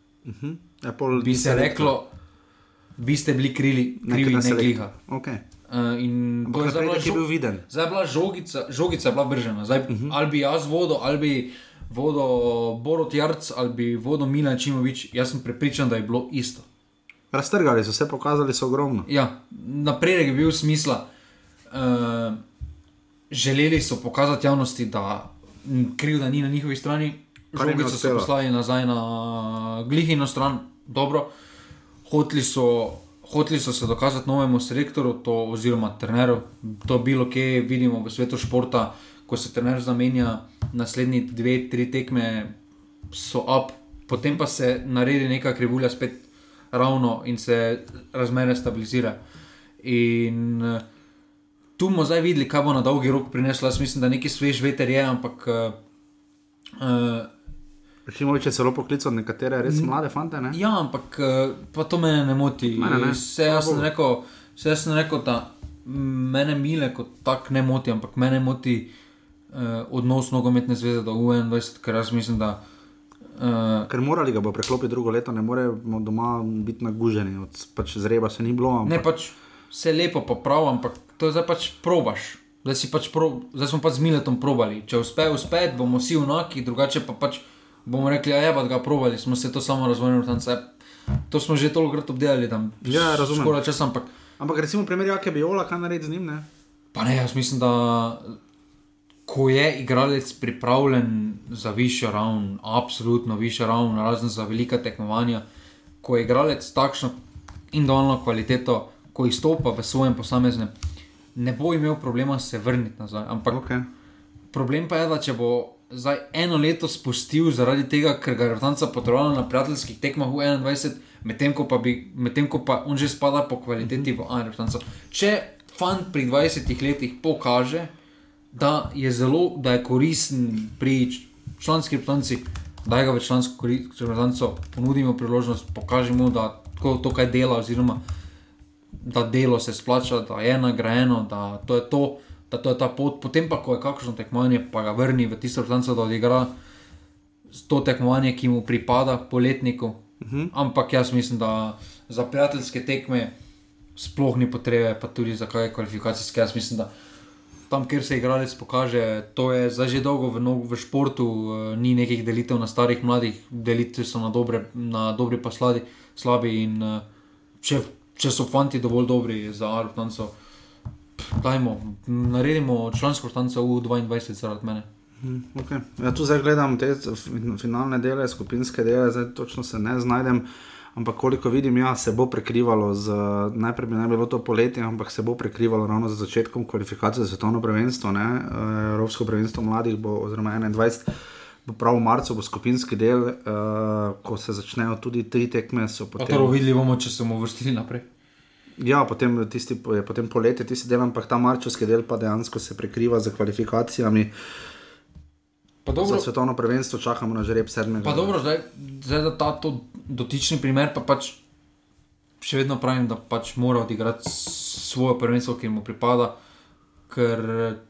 [SPEAKER 1] Ja, pol
[SPEAKER 2] bi se reklo, vi ste bili krili, krivi, ne gliha.
[SPEAKER 1] Okay.
[SPEAKER 2] Uh, in to je zdaj bila
[SPEAKER 1] Napredek je bil viden.
[SPEAKER 2] Zdaj je bila žogica, žogica je bila vržena. Zdaj, uh -huh. Ali bi jaz vodil, ali bi vodil Borod Jarc, ali bi vodil Milan Čimovič, jaz sem prepričan, da je bilo isto.
[SPEAKER 1] Raztrgali so se, pokazali so ogromno.
[SPEAKER 2] Ja, napredek je bil smisla. Uh, želeli so pokazati javnosti, da krivda ni na njihovi strani. Žogico so
[SPEAKER 1] uspelo.
[SPEAKER 2] poslali nazaj na glihino stran, dobro. Hoteli so, hoteli so se dokazati novemu selektorju, to, oziroma trenerju. To bilo, kje vidimo v svetu športa, ko se trener zamenja, naslednji dve, tri tekme so up, potem pa se naredi neka krivulja spet ravno in se razmere stabilizira. In eh, tu bomo zdaj videli, kaj bo na dolgi rok prineslo. Jaz mislim, da neki svež veter je, ampak uh, uh,
[SPEAKER 1] Šimovič je celo poklical nekatere res mlade fante. Ne?
[SPEAKER 2] Ja, ampak eh, pa to me ne moti.
[SPEAKER 1] Mene ne.
[SPEAKER 2] Vse jaz sem rekel, vse jaz sem rekel, da mene mile kot tak ne moti, ampak mene moti odnos nogometne zveze do U21, ker jaz mislim, da. Uh,
[SPEAKER 1] Ker morali ga bo preklopiti drugo leto, ne moremo doma biti naguženi, od pač zreba se ni bilo. Ampak...
[SPEAKER 2] ne pač vse lepo, pa prav, ampak to je zdaj pač probaš. Zdaj, pač pro, zdaj smo pač z Miletom probali. Če uspe, uspe, bomo vsi enaki, drugače pa pač bomo rekli, da je pa ga probali, smo se to samo tance. To smo že tolikrat obdelali, da
[SPEAKER 1] Ja, razumem.
[SPEAKER 2] Skoraj čas, ampak
[SPEAKER 1] Ampak recimo primer Jake Biola, kaj narediti z njim? Ne?
[SPEAKER 2] Pa ne, jaz mislim, da ko je igralec pripravljen za višjo raven, absolutno višjo raven, razen za velika tekmovanja, ko je igralec takšno individualno kvaliteto, ko izstopa v svojem posameznem, ne bo imel problema se vrniti nazaj. Ampak
[SPEAKER 1] Okay.
[SPEAKER 2] problem pa je, da če bo zdaj eno leto spustil zaradi tega, ker ga je Rtanca potrebovala na prijateljskih tekmah v 21, medtem ko, medtem ko pa on že spada po kvaliteti v A reprezentanco. Če fant pri 20 letih pokaže, da je zelo, da je koristen pri članski reprezentanci, da ga v člansko reprezentanco ponudimo priložnost, pokažemo, da to, to kaj dela, oziroma da delo se splača, da je nagrajeno, da to je to, da to je ta pot. Potem pa, ko je kakšno tekmovanje, pa ga vrni v tisto reprezentanco, da odigra to tekmovanje, ki mu pripada, poletniku. Uh -huh. Ampak jaz mislim, da za prijateljske tekme sploh ni potrebe, pa tudi za kaj kvalifikacijske. Jaz mislim, da tam, kjer se igralec pokaže, to je zdaj že dolgo v, nog- v športu, eh, ni nekih delitev na starih, mladih, delitve so na, dobre, na dobri, pa sladi, slabi. In, eh, če, če so fanti dovolj dobri za Aruptanco, dajmo, naredimo člansko štanco v 22 zaradi mene.
[SPEAKER 1] Okay. Ja, tu zdaj gledam te fin- finalne dele, skupinske dele, zdaj točno se ne znajdem. Ampak koliko vidim, ja, se bo prekrivalo, z, najprej bi naj bilo to poletje, ampak se bo prekrivalo ravno z začetkom kvalifikacije za svetovno prvenstvo. Ne? Eh, Evropsko prvenstvo mladih bo, oziroma 21, bo prav v marcu, bo skupinski del, uh, ko se začnejo tudi tri tekme. Potem,
[SPEAKER 2] to videli bomo, če se bomo vrstili naprej.
[SPEAKER 1] ja, potem, tisti, potem poletje, tisti del, ampak ta marčovski del pa dejansko se prekriva z kvalifikacijami.
[SPEAKER 2] Pa
[SPEAKER 1] Za
[SPEAKER 2] dobro,
[SPEAKER 1] svetovno prvenstvo čakamo na žreb sedmega.
[SPEAKER 2] pa dobro zdaj, zdaj da ta dotični primer, pa pač še vedno pravim, da pač mora odigrati svoje prvenstvo, ki mu pripada, ker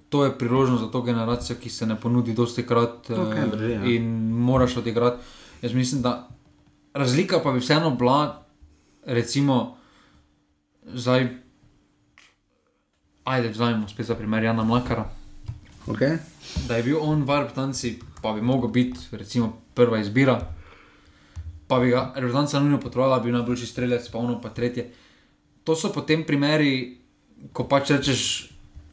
[SPEAKER 2] to je priložnost za to generacijo, ki se ne ponudi dosti krat
[SPEAKER 1] Okej, drži, ja.
[SPEAKER 2] in moraš odigrati. Jaz mislim, da razlika pa bi vseeno bila, recimo, zdaj, ajde, vzamemo spet za primer Jana Mlakara.
[SPEAKER 1] Okay.
[SPEAKER 2] da je bil on v reprezentanci, pa bi mogel biti recimo prva izbira, pa bi ga reprezentanca nujno potrebovala, bil najboljši strelec, pa ono pa tretje. To so potem primeri, ko pač rečeš,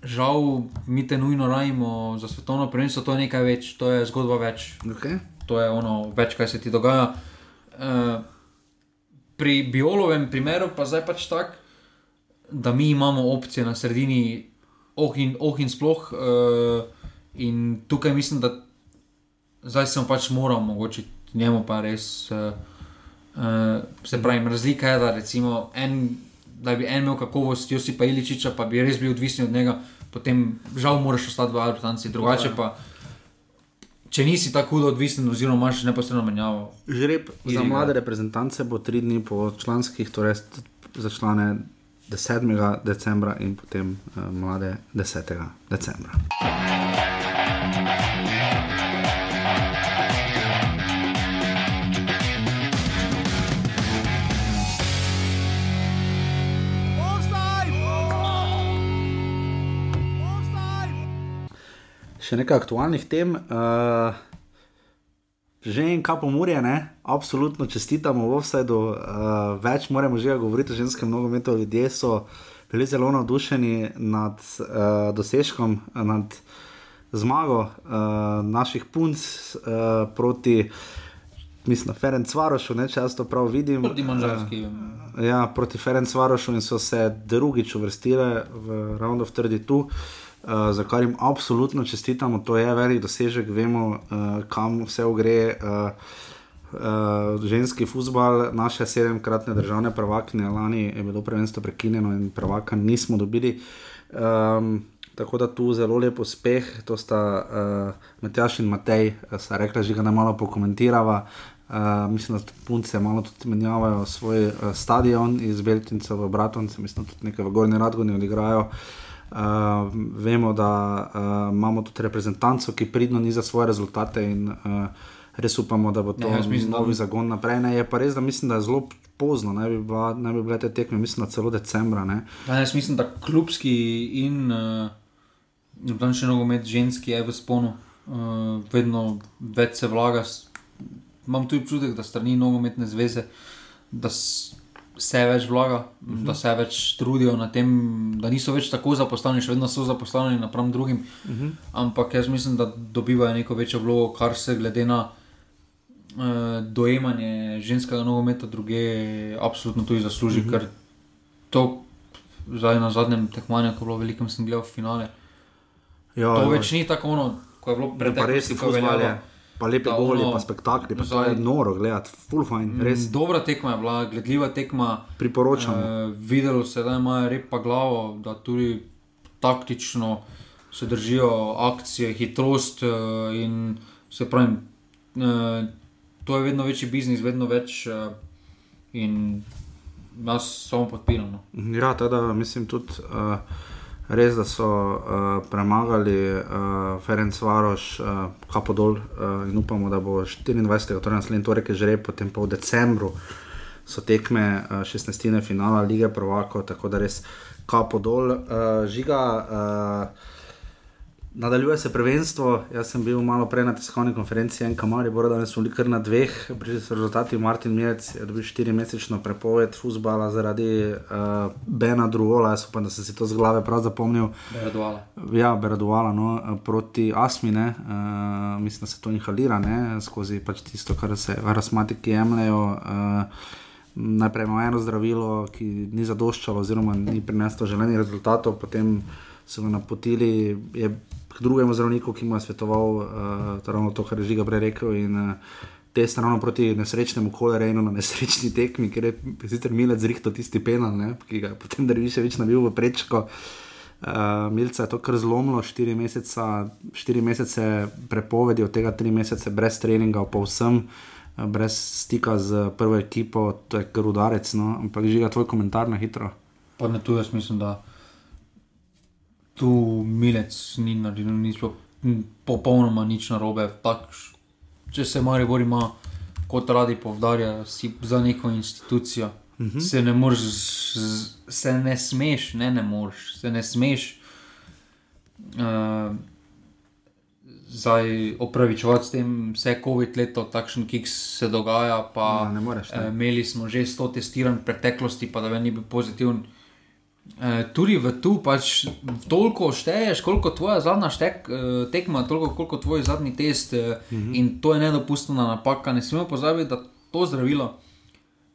[SPEAKER 2] žal, mi te nujno rajmo za svetovno prvenstvo, to je nekaj več, to je zgodba več,
[SPEAKER 1] Okay.
[SPEAKER 2] to je ono več, kaj se ti dogaja. Uh, pri biolovem primeru pa zdaj pač tako, da mi imamo opcije na sredini, oh in, oh in sploh. Uh, in tukaj mislim, da zdaj se mu pač mora omogočiti, njemu pa res. Uh, uh, se pravi, razlika je, da recimo en. Da bi en imel kakovost, Josipa Iličiča, pa bi res bil odvisen od njega, potem žal moraš ostati v Albertanci, drugače pa, če nisi tako hudo odvisen, oziroma imaš neposredno menjavo,
[SPEAKER 1] Žreb za mlade reprezentance bo tri dni po članskih, torej za člane 7. decembra in potem uh, mlade 10. decembra. Še nekaj aktualnih tem. Uh, že en kapo murje, ne? absolutno čestitamo v offsajdu, uh, več moramo že govoriti o ženskem nogometu. Ljudje so bili zelo navdušeni nad uh, dosežkom, nad zmago uh, naših punc uh, proti, mislim, Ferenc Varošu, ne če jaz to prav vidim.
[SPEAKER 2] proti Manžarski.
[SPEAKER 1] Uh, ja, proti Ferenc Varošu in so se drugič uvrstile v Round of 32. Uh, za kar jim absolutno čestitamo, to je velik dosežek, vemo, uh, kam vse gre. Uh, uh, ženski futbal, naše sedemkratne državne prvakinje, lani je bilo prvenstvo prekinjeno in prvaka nismo dobili. Um, tako da tu zelo lep uspeh, to sta uh, Matjaš in Matej, sta rekla, že ga ne malo pokomentirava. Uh, mislim, da punce malo tudi menjavajo svoj uh, stadion iz Beltinca v Bratovce, mislim, da tudi nekaj v Gorni Radgoni odigrajo. Uh, vemo, da uh, imamo tudi reprezentanco, ki pridno niza svoje rezultate in uh, res upamo, da bo to
[SPEAKER 2] Ne, mislim, da-
[SPEAKER 1] novi zagon naprej. Ne, je pa res, da mislim, da je zelo pozno, ne bi, bila, ne bi bile te tekme, mislim, da celo decembra. Ne.
[SPEAKER 2] Ja, jaz mislim, da klubski in uh, še nogomet ženski je v sponu, uh, vedno več se vlaga. Imam tudi občutek, da strani nogometne zveze, da s- se več vlaga, mm -hmm. da se več trudijo na tem, da niso več tako zapostavljeni, še vedno so zapostavljeni napram drugim. Mm -hmm. Ampak jaz mislim, da dobivajo neko večjo vlogo, kar se glede na uh, dojemanje ženskega nogometa druge, absolutno tudi zasluži, mm -hmm. ker to zdaj na zadnjem tekmovanju, ko je bilo veliko, sem gledal finale.
[SPEAKER 1] Jo,
[SPEAKER 2] To
[SPEAKER 1] jo.
[SPEAKER 2] več ni tako ono, ko je bilo
[SPEAKER 1] Ja, res
[SPEAKER 2] je
[SPEAKER 1] futbol je.
[SPEAKER 2] veljalo.
[SPEAKER 1] Pa lepi
[SPEAKER 2] da
[SPEAKER 1] goli,
[SPEAKER 2] ono-
[SPEAKER 1] pa spektakli, pa to
[SPEAKER 2] zdaj-
[SPEAKER 1] je noro gledati, full fine, res
[SPEAKER 2] Mm, Dobra tekma je bila, gledljiva tekma.
[SPEAKER 1] priporočamo.
[SPEAKER 2] Uh, videlo se, da imajo rep pa glavo, da tudi taktično se držijo akcije, hitrost uh, in se pravi, uh, to je vedno večji biznis, vedno več uh, in jaz samo podpiram. No.
[SPEAKER 1] Ja, teda mislim tudi uh, res, da so uh, premagali uh, Ferenc Varoš, uh, Kapodol uh, in upamo, da bo 24. torej naslednji torek že, potem pa v decembru so tekme uh, 16. finala lige prvako, tako da res Kapodol uh, žiga. Uh, Nadaljuje se prvenstvo. Jaz sem bil malo prej na tiskovni konferenci en kamar, bora danes smo bili kar na dveh, prišli so rezultati. Martin Mirec je dobil štiri mesečno prepoved fusbala zaradi uh, Bena Druola, jaz upam, da sem si to z glave prav zapomnil.
[SPEAKER 2] Beraduala.
[SPEAKER 1] Ja, Beraduala, no, proti Asmine, uh, mislim, da se to inhalira ne, skozi pač tisto, kar se arasmatiki jemljajo. Uh, Najprej ima eno zdravilo, ki ni zadoščalo, oziroma ni prineslo želenih rezultatov, potem so ga napotili je k drugemu zdravniku, ki mu je svetoval uh, to, kar je Žiga prej rekel. In, uh, Te strano proti nesrečnemu kolerenu na nesrečni tekmi, ker je sicer Milec zrihto tisti penal, ne, ki ga je potem Derviš več nabil v prečko. Uh, Milca je to kar zlomilo, štiri, štiri mesece prepovedi, od tega tri mesece brez treninga, povsem uh, brez stika z prvo ekipo, to je kar udarec. No. Ampak žiga tvoj komentar na hitro.
[SPEAKER 2] Pa ne tu jaz mislim, da tu milec ni naredil nič, popolnoma nič narobe. Tak, če se mari bori, ima kot radi povdarja, si za neko institucijo. Uh -huh. Se ne moreš, se ne smeš, ne, ne moreš, se ne smeš. Uh, Zdaj opravičovati s tem, vse COVID leto, takšen kik se dogaja. Pa,
[SPEAKER 1] no, moreš,
[SPEAKER 2] eh, imeli smo že 100 testiranj v preteklosti, pa da ni bil pozitiven. Eh, tudi v tu pač toliko šteješ, koliko tvoja zadnja štek, eh, tekma, toliko koliko tvoj zadnji test. Eh, uh mhm. -huh. In to je nedopustna napaka. Ne smemo pozabiti, da to zdravilo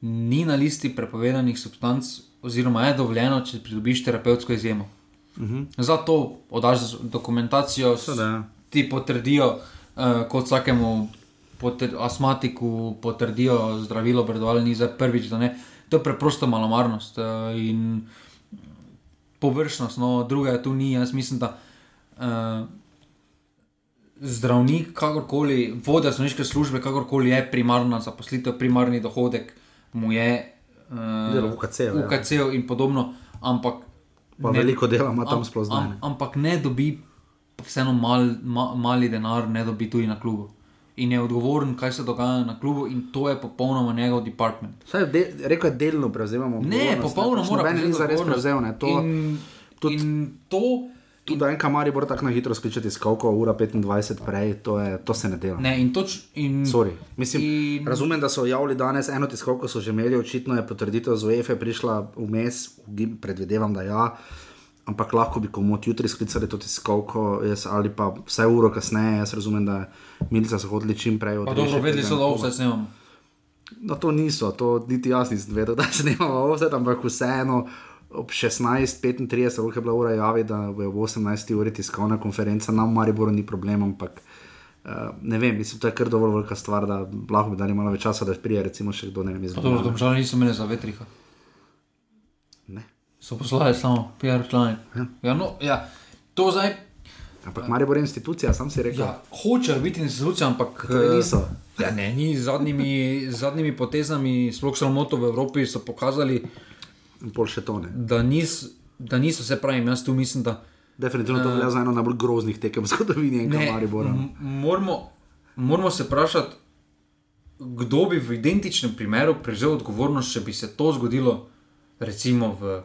[SPEAKER 2] ni na listi prepovedanih substanc, oziroma je dovoljeno, če pridobiš terapevtsko izjemo. Uh
[SPEAKER 1] Mhm.
[SPEAKER 2] -huh. Zato odaš dokumentacijo,
[SPEAKER 1] Seveda, ja.
[SPEAKER 2] ti potrdijo, uh, kot vsakemu poter, astmatiku, potrdijo zdravilo, predvali ni za prvič. da ne. To je preprosto malomarnost. Uh, in površnost, no, druga je tu ni. Jaz mislim, da uh, zdravnik, kakorkoli, vodja zdravniške službe, kakorkoli je primarna zaposlitev, primarni dohodek, mu je
[SPEAKER 1] Delo
[SPEAKER 2] uh,
[SPEAKER 1] v UKC-ju, ja.
[SPEAKER 2] UKC in podobno. Ampak
[SPEAKER 1] Pa veliko dela ima tam sploh zdaj,
[SPEAKER 2] Am,
[SPEAKER 1] ne.
[SPEAKER 2] ampak ne dobi, vseeno mal, ma, mali denar, ne dobi tudi na klubu. In je odgovoren, kaj se dogaja na klubu, in to je popolnoma njegov department.
[SPEAKER 1] Saj, de, rekel je, delno prevzemamo.
[SPEAKER 2] Ne, popolnoma
[SPEAKER 1] pač
[SPEAKER 2] mora
[SPEAKER 1] noben ni
[SPEAKER 2] prevzeti
[SPEAKER 1] zares
[SPEAKER 2] odgovornost.
[SPEAKER 1] prevzel. Ne. To,
[SPEAKER 2] in,
[SPEAKER 1] tudi-
[SPEAKER 2] in to,
[SPEAKER 1] tudi da en kamari bo tako na hitro skličati skavko, ura 25 prej, to, je, to se ne dela.
[SPEAKER 2] ne, in toč, in,
[SPEAKER 1] Sorry. Mislim,
[SPEAKER 2] In-
[SPEAKER 1] Razumem, da so javili danes eno tiskovko, so že imeli, očitno je potrditev z UEFA prišla vmes, predvidevam, da ja. Ampak lahko bi komu jutri sklicali to tiskovko, jaz, ali pa vsaj uro kasneje. Jaz razumem, da milica so hodili čim prej od
[SPEAKER 2] pa dobro, vedeli so, da vse snemamo.
[SPEAKER 1] No, to niso, to niti jaz nisem vedel, da se snimamo vse, ampak vseeno ob 16:35, koliko je bila ura javi, da bo ob 18. uri tiskovna konferenca, nam v Mariboru ni problem, ampak uh, ne vem, mislim, to je kar dovolj velika stvar, da lahko bi dali malo več časa, da prije recimo še kdo ne vem iz
[SPEAKER 2] Dobro,
[SPEAKER 1] Ljubljane.
[SPEAKER 2] domžal niso imeli za vetriha. So poslali samo PR člani.
[SPEAKER 1] Ja.
[SPEAKER 2] Ja, no, ja, to zdaj.
[SPEAKER 1] Ampak Maribor je institucija, sam si rekel.
[SPEAKER 2] Ja, hočejo biti institucija, ampak
[SPEAKER 1] Torej
[SPEAKER 2] eh,
[SPEAKER 1] niso.
[SPEAKER 2] Ja, ne, ni z zadnjimi, zadnjimi potezami, sploh sramoto v Evropi, so pokazali,
[SPEAKER 1] to
[SPEAKER 2] da, nis, da niso se pravi. Jaz tu mislim, da
[SPEAKER 1] Definitivno to velja za eno najbolj groznih tekem v zgodovini enega
[SPEAKER 2] ne,
[SPEAKER 1] Maribora.
[SPEAKER 2] m- moramo, moramo se vprašati, kdo bi v identičnem primeru prevzel odgovornost, če bi se to zgodilo, recimo v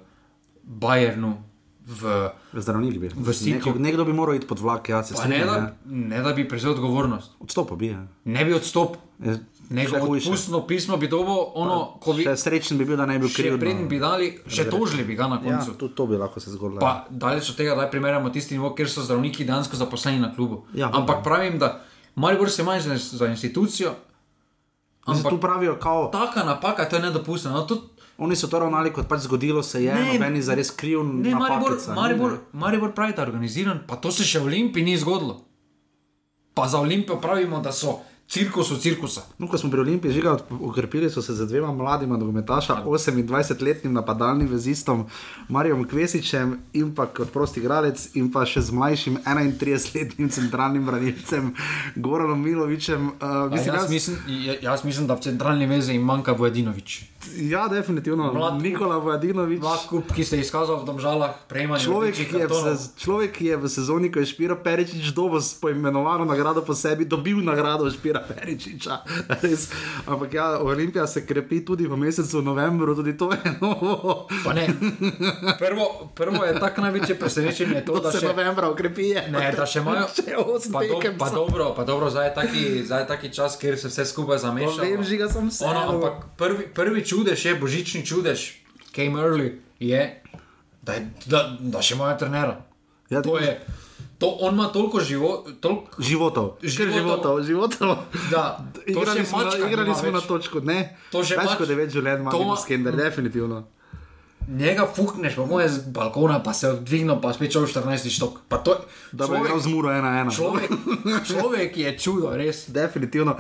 [SPEAKER 2] Bayernu. V,
[SPEAKER 1] Zdravnik bi.
[SPEAKER 2] Stiku.
[SPEAKER 1] Nekdo, nekdo bi moral iti pod vlak, ja se
[SPEAKER 2] pa ne
[SPEAKER 1] strinjam.
[SPEAKER 2] da, ne da bi prevzel odgovornost,
[SPEAKER 1] Odstopil bi. Ja.
[SPEAKER 2] ne bi odstopil.
[SPEAKER 1] Je- še hujše.
[SPEAKER 2] odpustno pismo bi dobil, ono, ko bi
[SPEAKER 1] srečen bi bil, da ne bi bil
[SPEAKER 2] še
[SPEAKER 1] kriv.
[SPEAKER 2] preden bi dali, še tožili bi ga na
[SPEAKER 1] Ja,
[SPEAKER 2] koncu.
[SPEAKER 1] tudi to bi lahko se zgodilo.
[SPEAKER 2] Pa daleč od tega, da primerjamo tisti nivo, kjer so zdravniki dejansko zaposleni na klubu.
[SPEAKER 1] Ja,
[SPEAKER 2] Ampak pravim, da Maribor se ima za, institucijo,
[SPEAKER 1] Ampak tu pravijo, kao,
[SPEAKER 2] taka napaka, to je nedopustno. No, tudi,
[SPEAKER 1] oni so to ravnali, kot pač zgodilo se je,
[SPEAKER 2] Ne,
[SPEAKER 1] noben je zares kriv.
[SPEAKER 2] ne, Maribor,
[SPEAKER 1] napakica, ni,
[SPEAKER 2] Maribor,
[SPEAKER 1] ne.
[SPEAKER 2] Maribor pravi, da je organiziran, pa to se še v Olimpiji ni zgodilo. Pa za Olimpijo pravimo, da so cirkus v cirkusa.
[SPEAKER 1] No, ko smo pri Olimpiji žiga, ukrepili so se z dvema mladima nogometaša, 28-letnim napadalnim vezistom, Marijom Kvesičem in pa kot prosti igralec, in pa še z mlajšim 31-letnim centralnim branilcem Goranom Milovičem. Uh,
[SPEAKER 2] Mislim,
[SPEAKER 1] mislim,
[SPEAKER 2] jaz,
[SPEAKER 1] jaz,
[SPEAKER 2] mislim, ja- jaz mislim, da v centralni vezi jim manjka Vojedinovič.
[SPEAKER 1] Ja, definitivno.
[SPEAKER 2] Mlad kup.
[SPEAKER 1] Nikola Vladinovič.
[SPEAKER 2] Vlakup, ki se je izkazal v domžalah, prejemanje
[SPEAKER 1] Človek ki, je sez, človek, ki je v sezoni, ko je Špiro Peričič dobil poimenovano nagrado po sebi, dobil nagrado Špira Peričiča. Res. Ampak ja, Olimpija se krepi tudi v mesecu novembru, tudi to je novo.
[SPEAKER 2] Pa ne. Prvo, prvo je tako največje presenečenje to,
[SPEAKER 1] To
[SPEAKER 2] da
[SPEAKER 1] se
[SPEAKER 2] še,
[SPEAKER 1] novembra ukrepije.
[SPEAKER 2] ne, da še imajo.
[SPEAKER 1] Še osem
[SPEAKER 2] Pa, do,
[SPEAKER 1] tekem
[SPEAKER 2] pa dobro, pa dobro, zdaj je taki, zdaj je taki čas, kjer se vse skupaj zameša.
[SPEAKER 1] Vem, žiga sem se.
[SPEAKER 2] Ono, ampak prvi, prvi čudež je, božični čudež, came early, je, da, je, da, da še imajo trenera.
[SPEAKER 1] Ja,
[SPEAKER 2] to je, to on ima toliko života, toliko,
[SPEAKER 1] Životov,
[SPEAKER 2] Životov.
[SPEAKER 1] životov, životov.
[SPEAKER 2] da to
[SPEAKER 1] Igrali smo, na, igrali smo na
[SPEAKER 2] več.
[SPEAKER 1] točko, ne.
[SPEAKER 2] To že
[SPEAKER 1] Več kot devet življenj ima
[SPEAKER 2] to ma-
[SPEAKER 1] Minus Kender, definitivno.
[SPEAKER 2] Njega fukneš, pa moje z balkona, pa se odvigne, pa spet čovek 14 štok. Pa to,
[SPEAKER 1] Da bi igral z muro ena ena.
[SPEAKER 2] človek, človek je čudo, res.
[SPEAKER 1] Definitivno.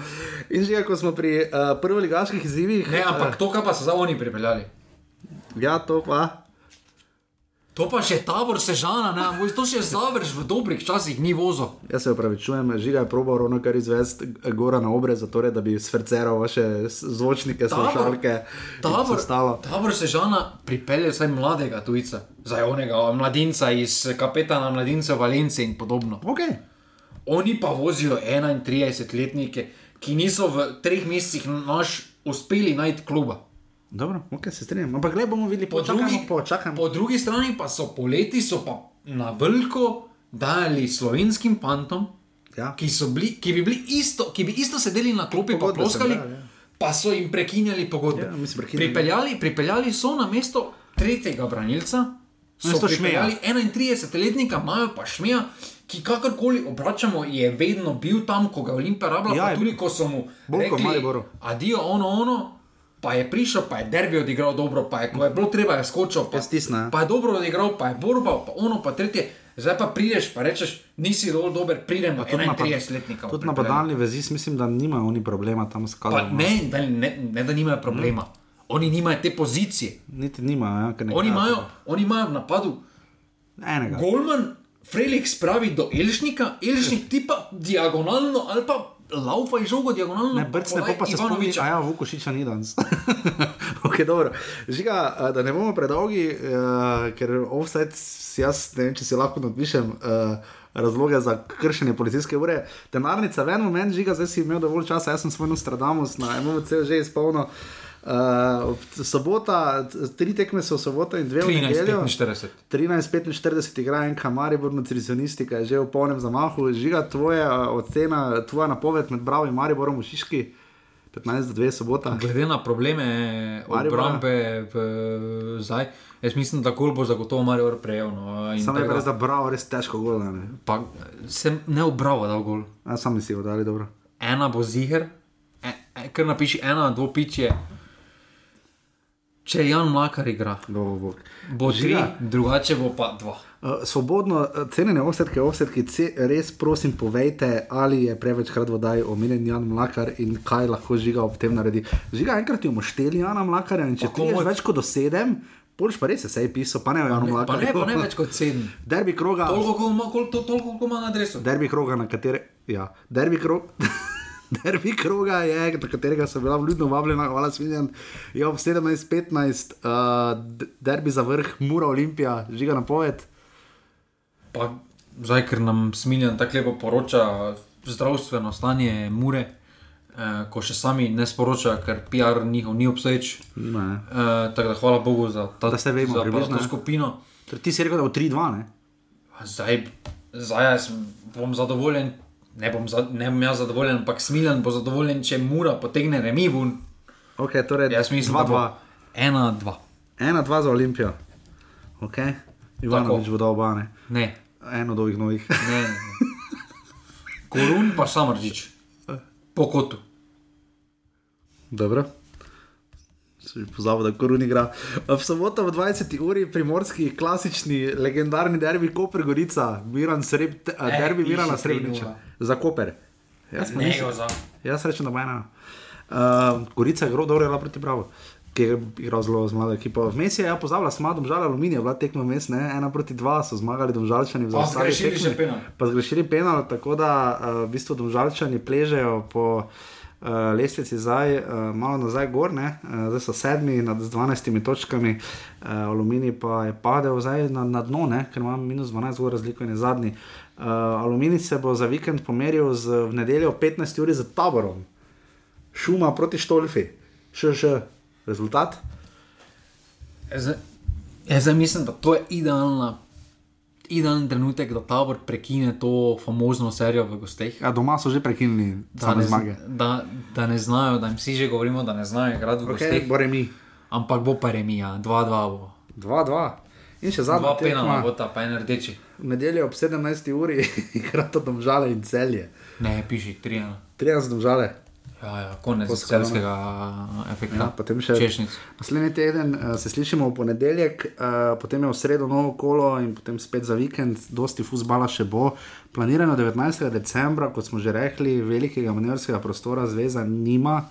[SPEAKER 1] In že ko smo pri uh, prvoligaških izzivih,
[SPEAKER 2] Ne, ampak to, kar pa so za oni pripeljali.
[SPEAKER 1] ja, to pa.
[SPEAKER 2] To pa še tabor sežana, ne, to še završ v dobrih časih, ni vozo.
[SPEAKER 1] Jaz se upravičujem, žiga je probal ravno kar izvesti gora na obrez, torej, da bi sfrceral vaše zvočnike, slušalke.
[SPEAKER 2] tabor,
[SPEAKER 1] ostalo.
[SPEAKER 2] tabor sežana pripelje vsaj mladega tujca, zdaj onega mladinca iz kapetana mladinca Valence in podobno.
[SPEAKER 1] Okay.
[SPEAKER 2] Oni pa vozijo 31-letnike, ki niso v treh mesecih naš uspeli najti kluba.
[SPEAKER 1] Dobro, okay, se strinjam. Ampak gledaj, bomo videli,
[SPEAKER 2] Po
[SPEAKER 1] počakajmo,
[SPEAKER 2] drugi,
[SPEAKER 1] počakajmo.
[SPEAKER 2] po drugi strani pa so poleti so pa na veliko dali slovenskim fantom,
[SPEAKER 1] Ja.
[SPEAKER 2] ki, bili, ki, bi bili isto, ki bi isto sedeli na klopi in
[SPEAKER 1] so
[SPEAKER 2] ploskali,
[SPEAKER 1] brali, ja.
[SPEAKER 2] pa so jim prekinjali pogodbe.
[SPEAKER 1] Ja, prekinjali.
[SPEAKER 2] pripeljali, pripeljali so na mesto tretjega branilca, so
[SPEAKER 1] Namesto
[SPEAKER 2] pripeljali 31-letnika, imajo pa šmeja. Ki kakorkoli obračamo, je vedno bil tam, ko ga je Olimpija rabila,
[SPEAKER 1] Ja, je
[SPEAKER 2] pa tudi ko so mu
[SPEAKER 1] Bolj kot
[SPEAKER 2] rekli,
[SPEAKER 1] Mariboru.
[SPEAKER 2] adijo, ono, ono, pa je prišel, pa je derbi odigral dobro, pa je, ko je bilo treba, je skočil, pa,
[SPEAKER 1] stisne, ja.
[SPEAKER 2] pa je dobro odigral, pa je borba, pa ono, pa tretje. Zdaj pa prideš, pa rečeš, nisi dovolj dober, pridem na
[SPEAKER 1] Tudi napad-
[SPEAKER 2] 31-letnika.
[SPEAKER 1] Tudi napadalni vezi, mislim, da nimajo oni problema tam s
[SPEAKER 2] Pa
[SPEAKER 1] kadrom.
[SPEAKER 2] ne, ne, ne, ne, da nimajo problema. Oni nimajo te pozicije.
[SPEAKER 1] Niti nimajo, ja, ker ne
[SPEAKER 2] Oni imajo, oni imajo v napadu
[SPEAKER 1] enega.
[SPEAKER 2] Golman, Felix pravi do Elšnika, Elšnik ti pa diagonalno ali pa laufa in žogo diagonalno.
[SPEAKER 1] Ne, brcne, pa, pa se spomni,
[SPEAKER 2] Ivanoviča.
[SPEAKER 1] a ja, Vukošiča ni danes. okay, dobro. Žiga, da ne bomo predolgi, uh, ker offset, jaz ne vem, če si lahko napišem uh, razloge za kršenje policijske ure. Denarnica, v enem momentu, žiga, zdaj si imel dovolj časa, jaz sem svoj Nostradamus na MVC že izpolnil. Uh, sobota, t- tri tekme so v soboto in dve v nedeljo.
[SPEAKER 2] 13-45.
[SPEAKER 1] 13-45 igra en kamar, burno trizonistika, je že v polnem zamahu. Žiga tvoja ocena, tvoja napoved med Bravo in Mariborom v Šiški, 15 do 2 sobota.
[SPEAKER 2] Glede na probleme
[SPEAKER 1] Maribora.
[SPEAKER 2] obrambe v, zdaj, jaz mislim, da gol bo zagotovo Marijo prejel. No,
[SPEAKER 1] Sam je res za Bravo res težko gol. Ne?
[SPEAKER 2] pa sem ne obravo dal gol.
[SPEAKER 1] A sami si jo dali dobro.
[SPEAKER 2] Ena bo ziger, e, e, kar napiši ena, dvo piče. Če Jan Mlakar igra,
[SPEAKER 1] Dobro, bog.
[SPEAKER 2] bo tri,
[SPEAKER 1] Žiga.
[SPEAKER 2] drugače bo pa dva.
[SPEAKER 1] Uh, svobodno, uh, cenjene offsetke, ce- res prosim povejte, ali je prevečkrat v oddaji omenjen Jan Mlakar in kaj lahko žiga ob tem naredi. Žiga, enkrat jo mošteli Jana Mlakarja in če
[SPEAKER 2] Pa
[SPEAKER 1] ti je
[SPEAKER 2] komot.
[SPEAKER 1] več kot do sedem, Poliš pa res je sej pisal, pa ne Janu
[SPEAKER 2] Ne, pa,
[SPEAKER 1] Mlakarju.
[SPEAKER 2] ne, pa ne več kot sedem.
[SPEAKER 1] Derbi kroga.
[SPEAKER 2] Toliko, koliko ima, kol, to, toliko, koliko ima na adresu.
[SPEAKER 1] Derbi kroga, na katere. Ja, derbi kroga. Derbi kroga je, na katerega sem bila vljudno vabljena, hvala svinjen. Je ob 17:15, uh, derbi za vrh, Mura Olimpija, žiga na poved.
[SPEAKER 2] Pa zdaj, ker nam smiljan tako lepo poroča zdravstveno stanje Mure, eh, ko še sami ne sporočajo, ker PR njihov ni
[SPEAKER 1] ne.
[SPEAKER 2] Eh, tako da hvala Bogu za, ta,
[SPEAKER 1] Da se vemo,
[SPEAKER 2] za to
[SPEAKER 1] ne.
[SPEAKER 2] skupino.
[SPEAKER 1] Torej, Ti si rekel, da v 3-2, ne?
[SPEAKER 2] A Zdaj, zdaj bom zadovoljen, ne bom, za, ne bom jaz zadovoljen, ampak smiljan bo zadovoljen, če Mura potegne remi ven.
[SPEAKER 1] Okay, torej
[SPEAKER 2] Jaz mislim, da bo
[SPEAKER 1] 2-2.
[SPEAKER 2] ena, dva.
[SPEAKER 1] 1-2 za Olimpijo. Okay. Ivanovič bo dal oba, ne?
[SPEAKER 2] Ne,
[SPEAKER 1] Eno od ovih novih.
[SPEAKER 2] ne, ne. ne. Korun pa samržič. Po kotu.
[SPEAKER 1] Dobro. Pozabil, da korun igra. V soboto v 20. uri primorski klasični legendarni derbi Koper Gorica, Miran Sreb, eh, derbi Mirana
[SPEAKER 2] 3:0.
[SPEAKER 1] Srebrniča. Za Koper. Jaz,
[SPEAKER 2] Ne,
[SPEAKER 1] nisem-
[SPEAKER 2] ga za.
[SPEAKER 1] jaz rečem, da bo ena. Uh, Gorica je zelo dobro igrala proti Bravo. Ki je igral zelo z mlado ekipo. Vmes je ja, pozabila, smo domžala aluminija, bila tekma vmes, ne, ena proti dva so zmagali domžalčani. v
[SPEAKER 2] Pa
[SPEAKER 1] zaostanek
[SPEAKER 2] zgrešili še penal.
[SPEAKER 1] Pa zgrešili penal, tako da uh, v bistvu domžalčani pležejo po uh, lestvici zdaj uh, malo nazaj gor, ne? uh, zdaj so sedmi nad 12 točkami, uh, Aluminij pa je padel zdaj na, na dno, ne? ker ima minus 12 gor razliko in je zadnji. Uh, Aluminij se bo za vikend pomeril z, v nedeljo 15 uri z taborom, šuma proti Štolfi, še še rezultat.
[SPEAKER 2] Jaz, jaz zdaj mislim, da to je idealna. Idealen trenutek, da tabor prekine to famozno serijo v gosteh.
[SPEAKER 1] Ja, doma so že prekinili
[SPEAKER 2] Da ne,
[SPEAKER 1] zmage.
[SPEAKER 2] da, da ne znajo, da jim vsi že govorimo, da ne znajo igrati v
[SPEAKER 1] Okay,
[SPEAKER 2] gosteh.
[SPEAKER 1] bore mi.
[SPEAKER 2] Ampak bo pa remija, 2-2 bo.
[SPEAKER 1] 2-2. In še zadnja
[SPEAKER 2] Dva pena bo ta, pa en rdeči.
[SPEAKER 1] V nedeljo ob 17. uri igrata domžale in celje.
[SPEAKER 2] Ne, piši, 3-1.
[SPEAKER 1] 13 domžale.
[SPEAKER 2] Ja, ja, konec celskega efekta.
[SPEAKER 1] Ja, potem še
[SPEAKER 2] češnic.
[SPEAKER 1] Naslednji teden uh, se slišimo v ponedeljek, uh, potem je v sredo novo kolo in potem spet za vikend, dosti fusbala še bo. Planirano 19. decembra, kot smo že rekli, velikega manevrskega prostora zveza nima,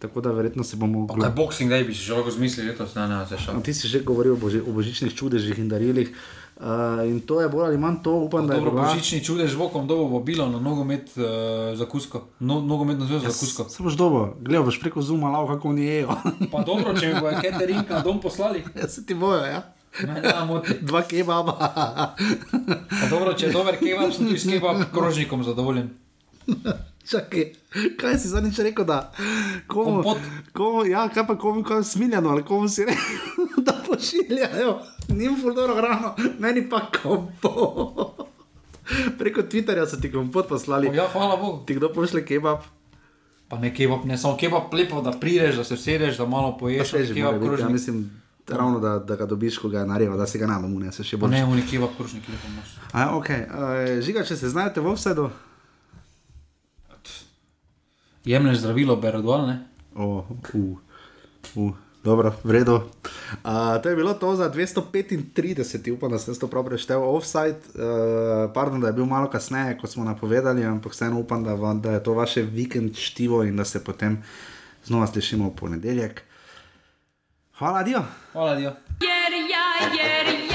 [SPEAKER 1] tako da verjetno se bomo
[SPEAKER 2] Pa kaj boxing day bi si že lahko zmislil, letos ne, ne, se šel.
[SPEAKER 1] No, ti si že govoril o, boži, o božičnih čudežih in darilih. Uh, in to je bolj ali manj to, upam, da je
[SPEAKER 2] Dobro,
[SPEAKER 1] bila-
[SPEAKER 2] božični čudež bo kom dobo vabilo na nogomet uh, za kusko. No, nogometno zvezo za kusko.
[SPEAKER 1] Se boš dobo, gledal boš preko zuma, lao, kako oni jejo.
[SPEAKER 2] Pa dobro, če mi bo catering na dom poslali.
[SPEAKER 1] ja, se ti bojo, ja. Dva kebaba.
[SPEAKER 2] Pa dobro, če je dober kebab, sem tudi s kebab krožnikom zadovoljen.
[SPEAKER 1] Čakaj, kaj si zadnjič rekel, da komu,
[SPEAKER 2] Kompot.
[SPEAKER 1] komu, ja, kaj pa komu, komu smiljano, ali komu si rekel, da pošiljajo, njim fuldo hrano, meni pa kompot. Preko Twitterja so ti kompot poslali.
[SPEAKER 2] O, ja, hvala Bogu.
[SPEAKER 1] Ti kdo pošle kebab?
[SPEAKER 2] Pa ne kebab, ne samo kebab, lepo, da prideš, da se usedeš, da malo poješ.
[SPEAKER 1] še že
[SPEAKER 2] kebab
[SPEAKER 1] biti, ja, mislim, ravno da, da ga dobiš, ko ga je naredil, da si ga na domu ne, se še bolj.
[SPEAKER 2] ne, oni kebab krožnik lepo imaš.
[SPEAKER 1] A, okay. uh, žiga, če se znajdete v offsetu.
[SPEAKER 2] Jemlješ zdravilo, berodval, ne?
[SPEAKER 1] Oh, uh, uh, dobro, v redu. Uh, to je bilo to za 235, upam, da sem to prav preštel. Offside, uh, pardon, da je bil malo kasneje, kot smo napovedali, ampak vseeno upam, da, vam, da je to vaše vikend štivo in da se potem znova slišimo v ponedeljek. Hvala, Dio.
[SPEAKER 2] Hvala, Dio.
[SPEAKER 4] Jer ja, jer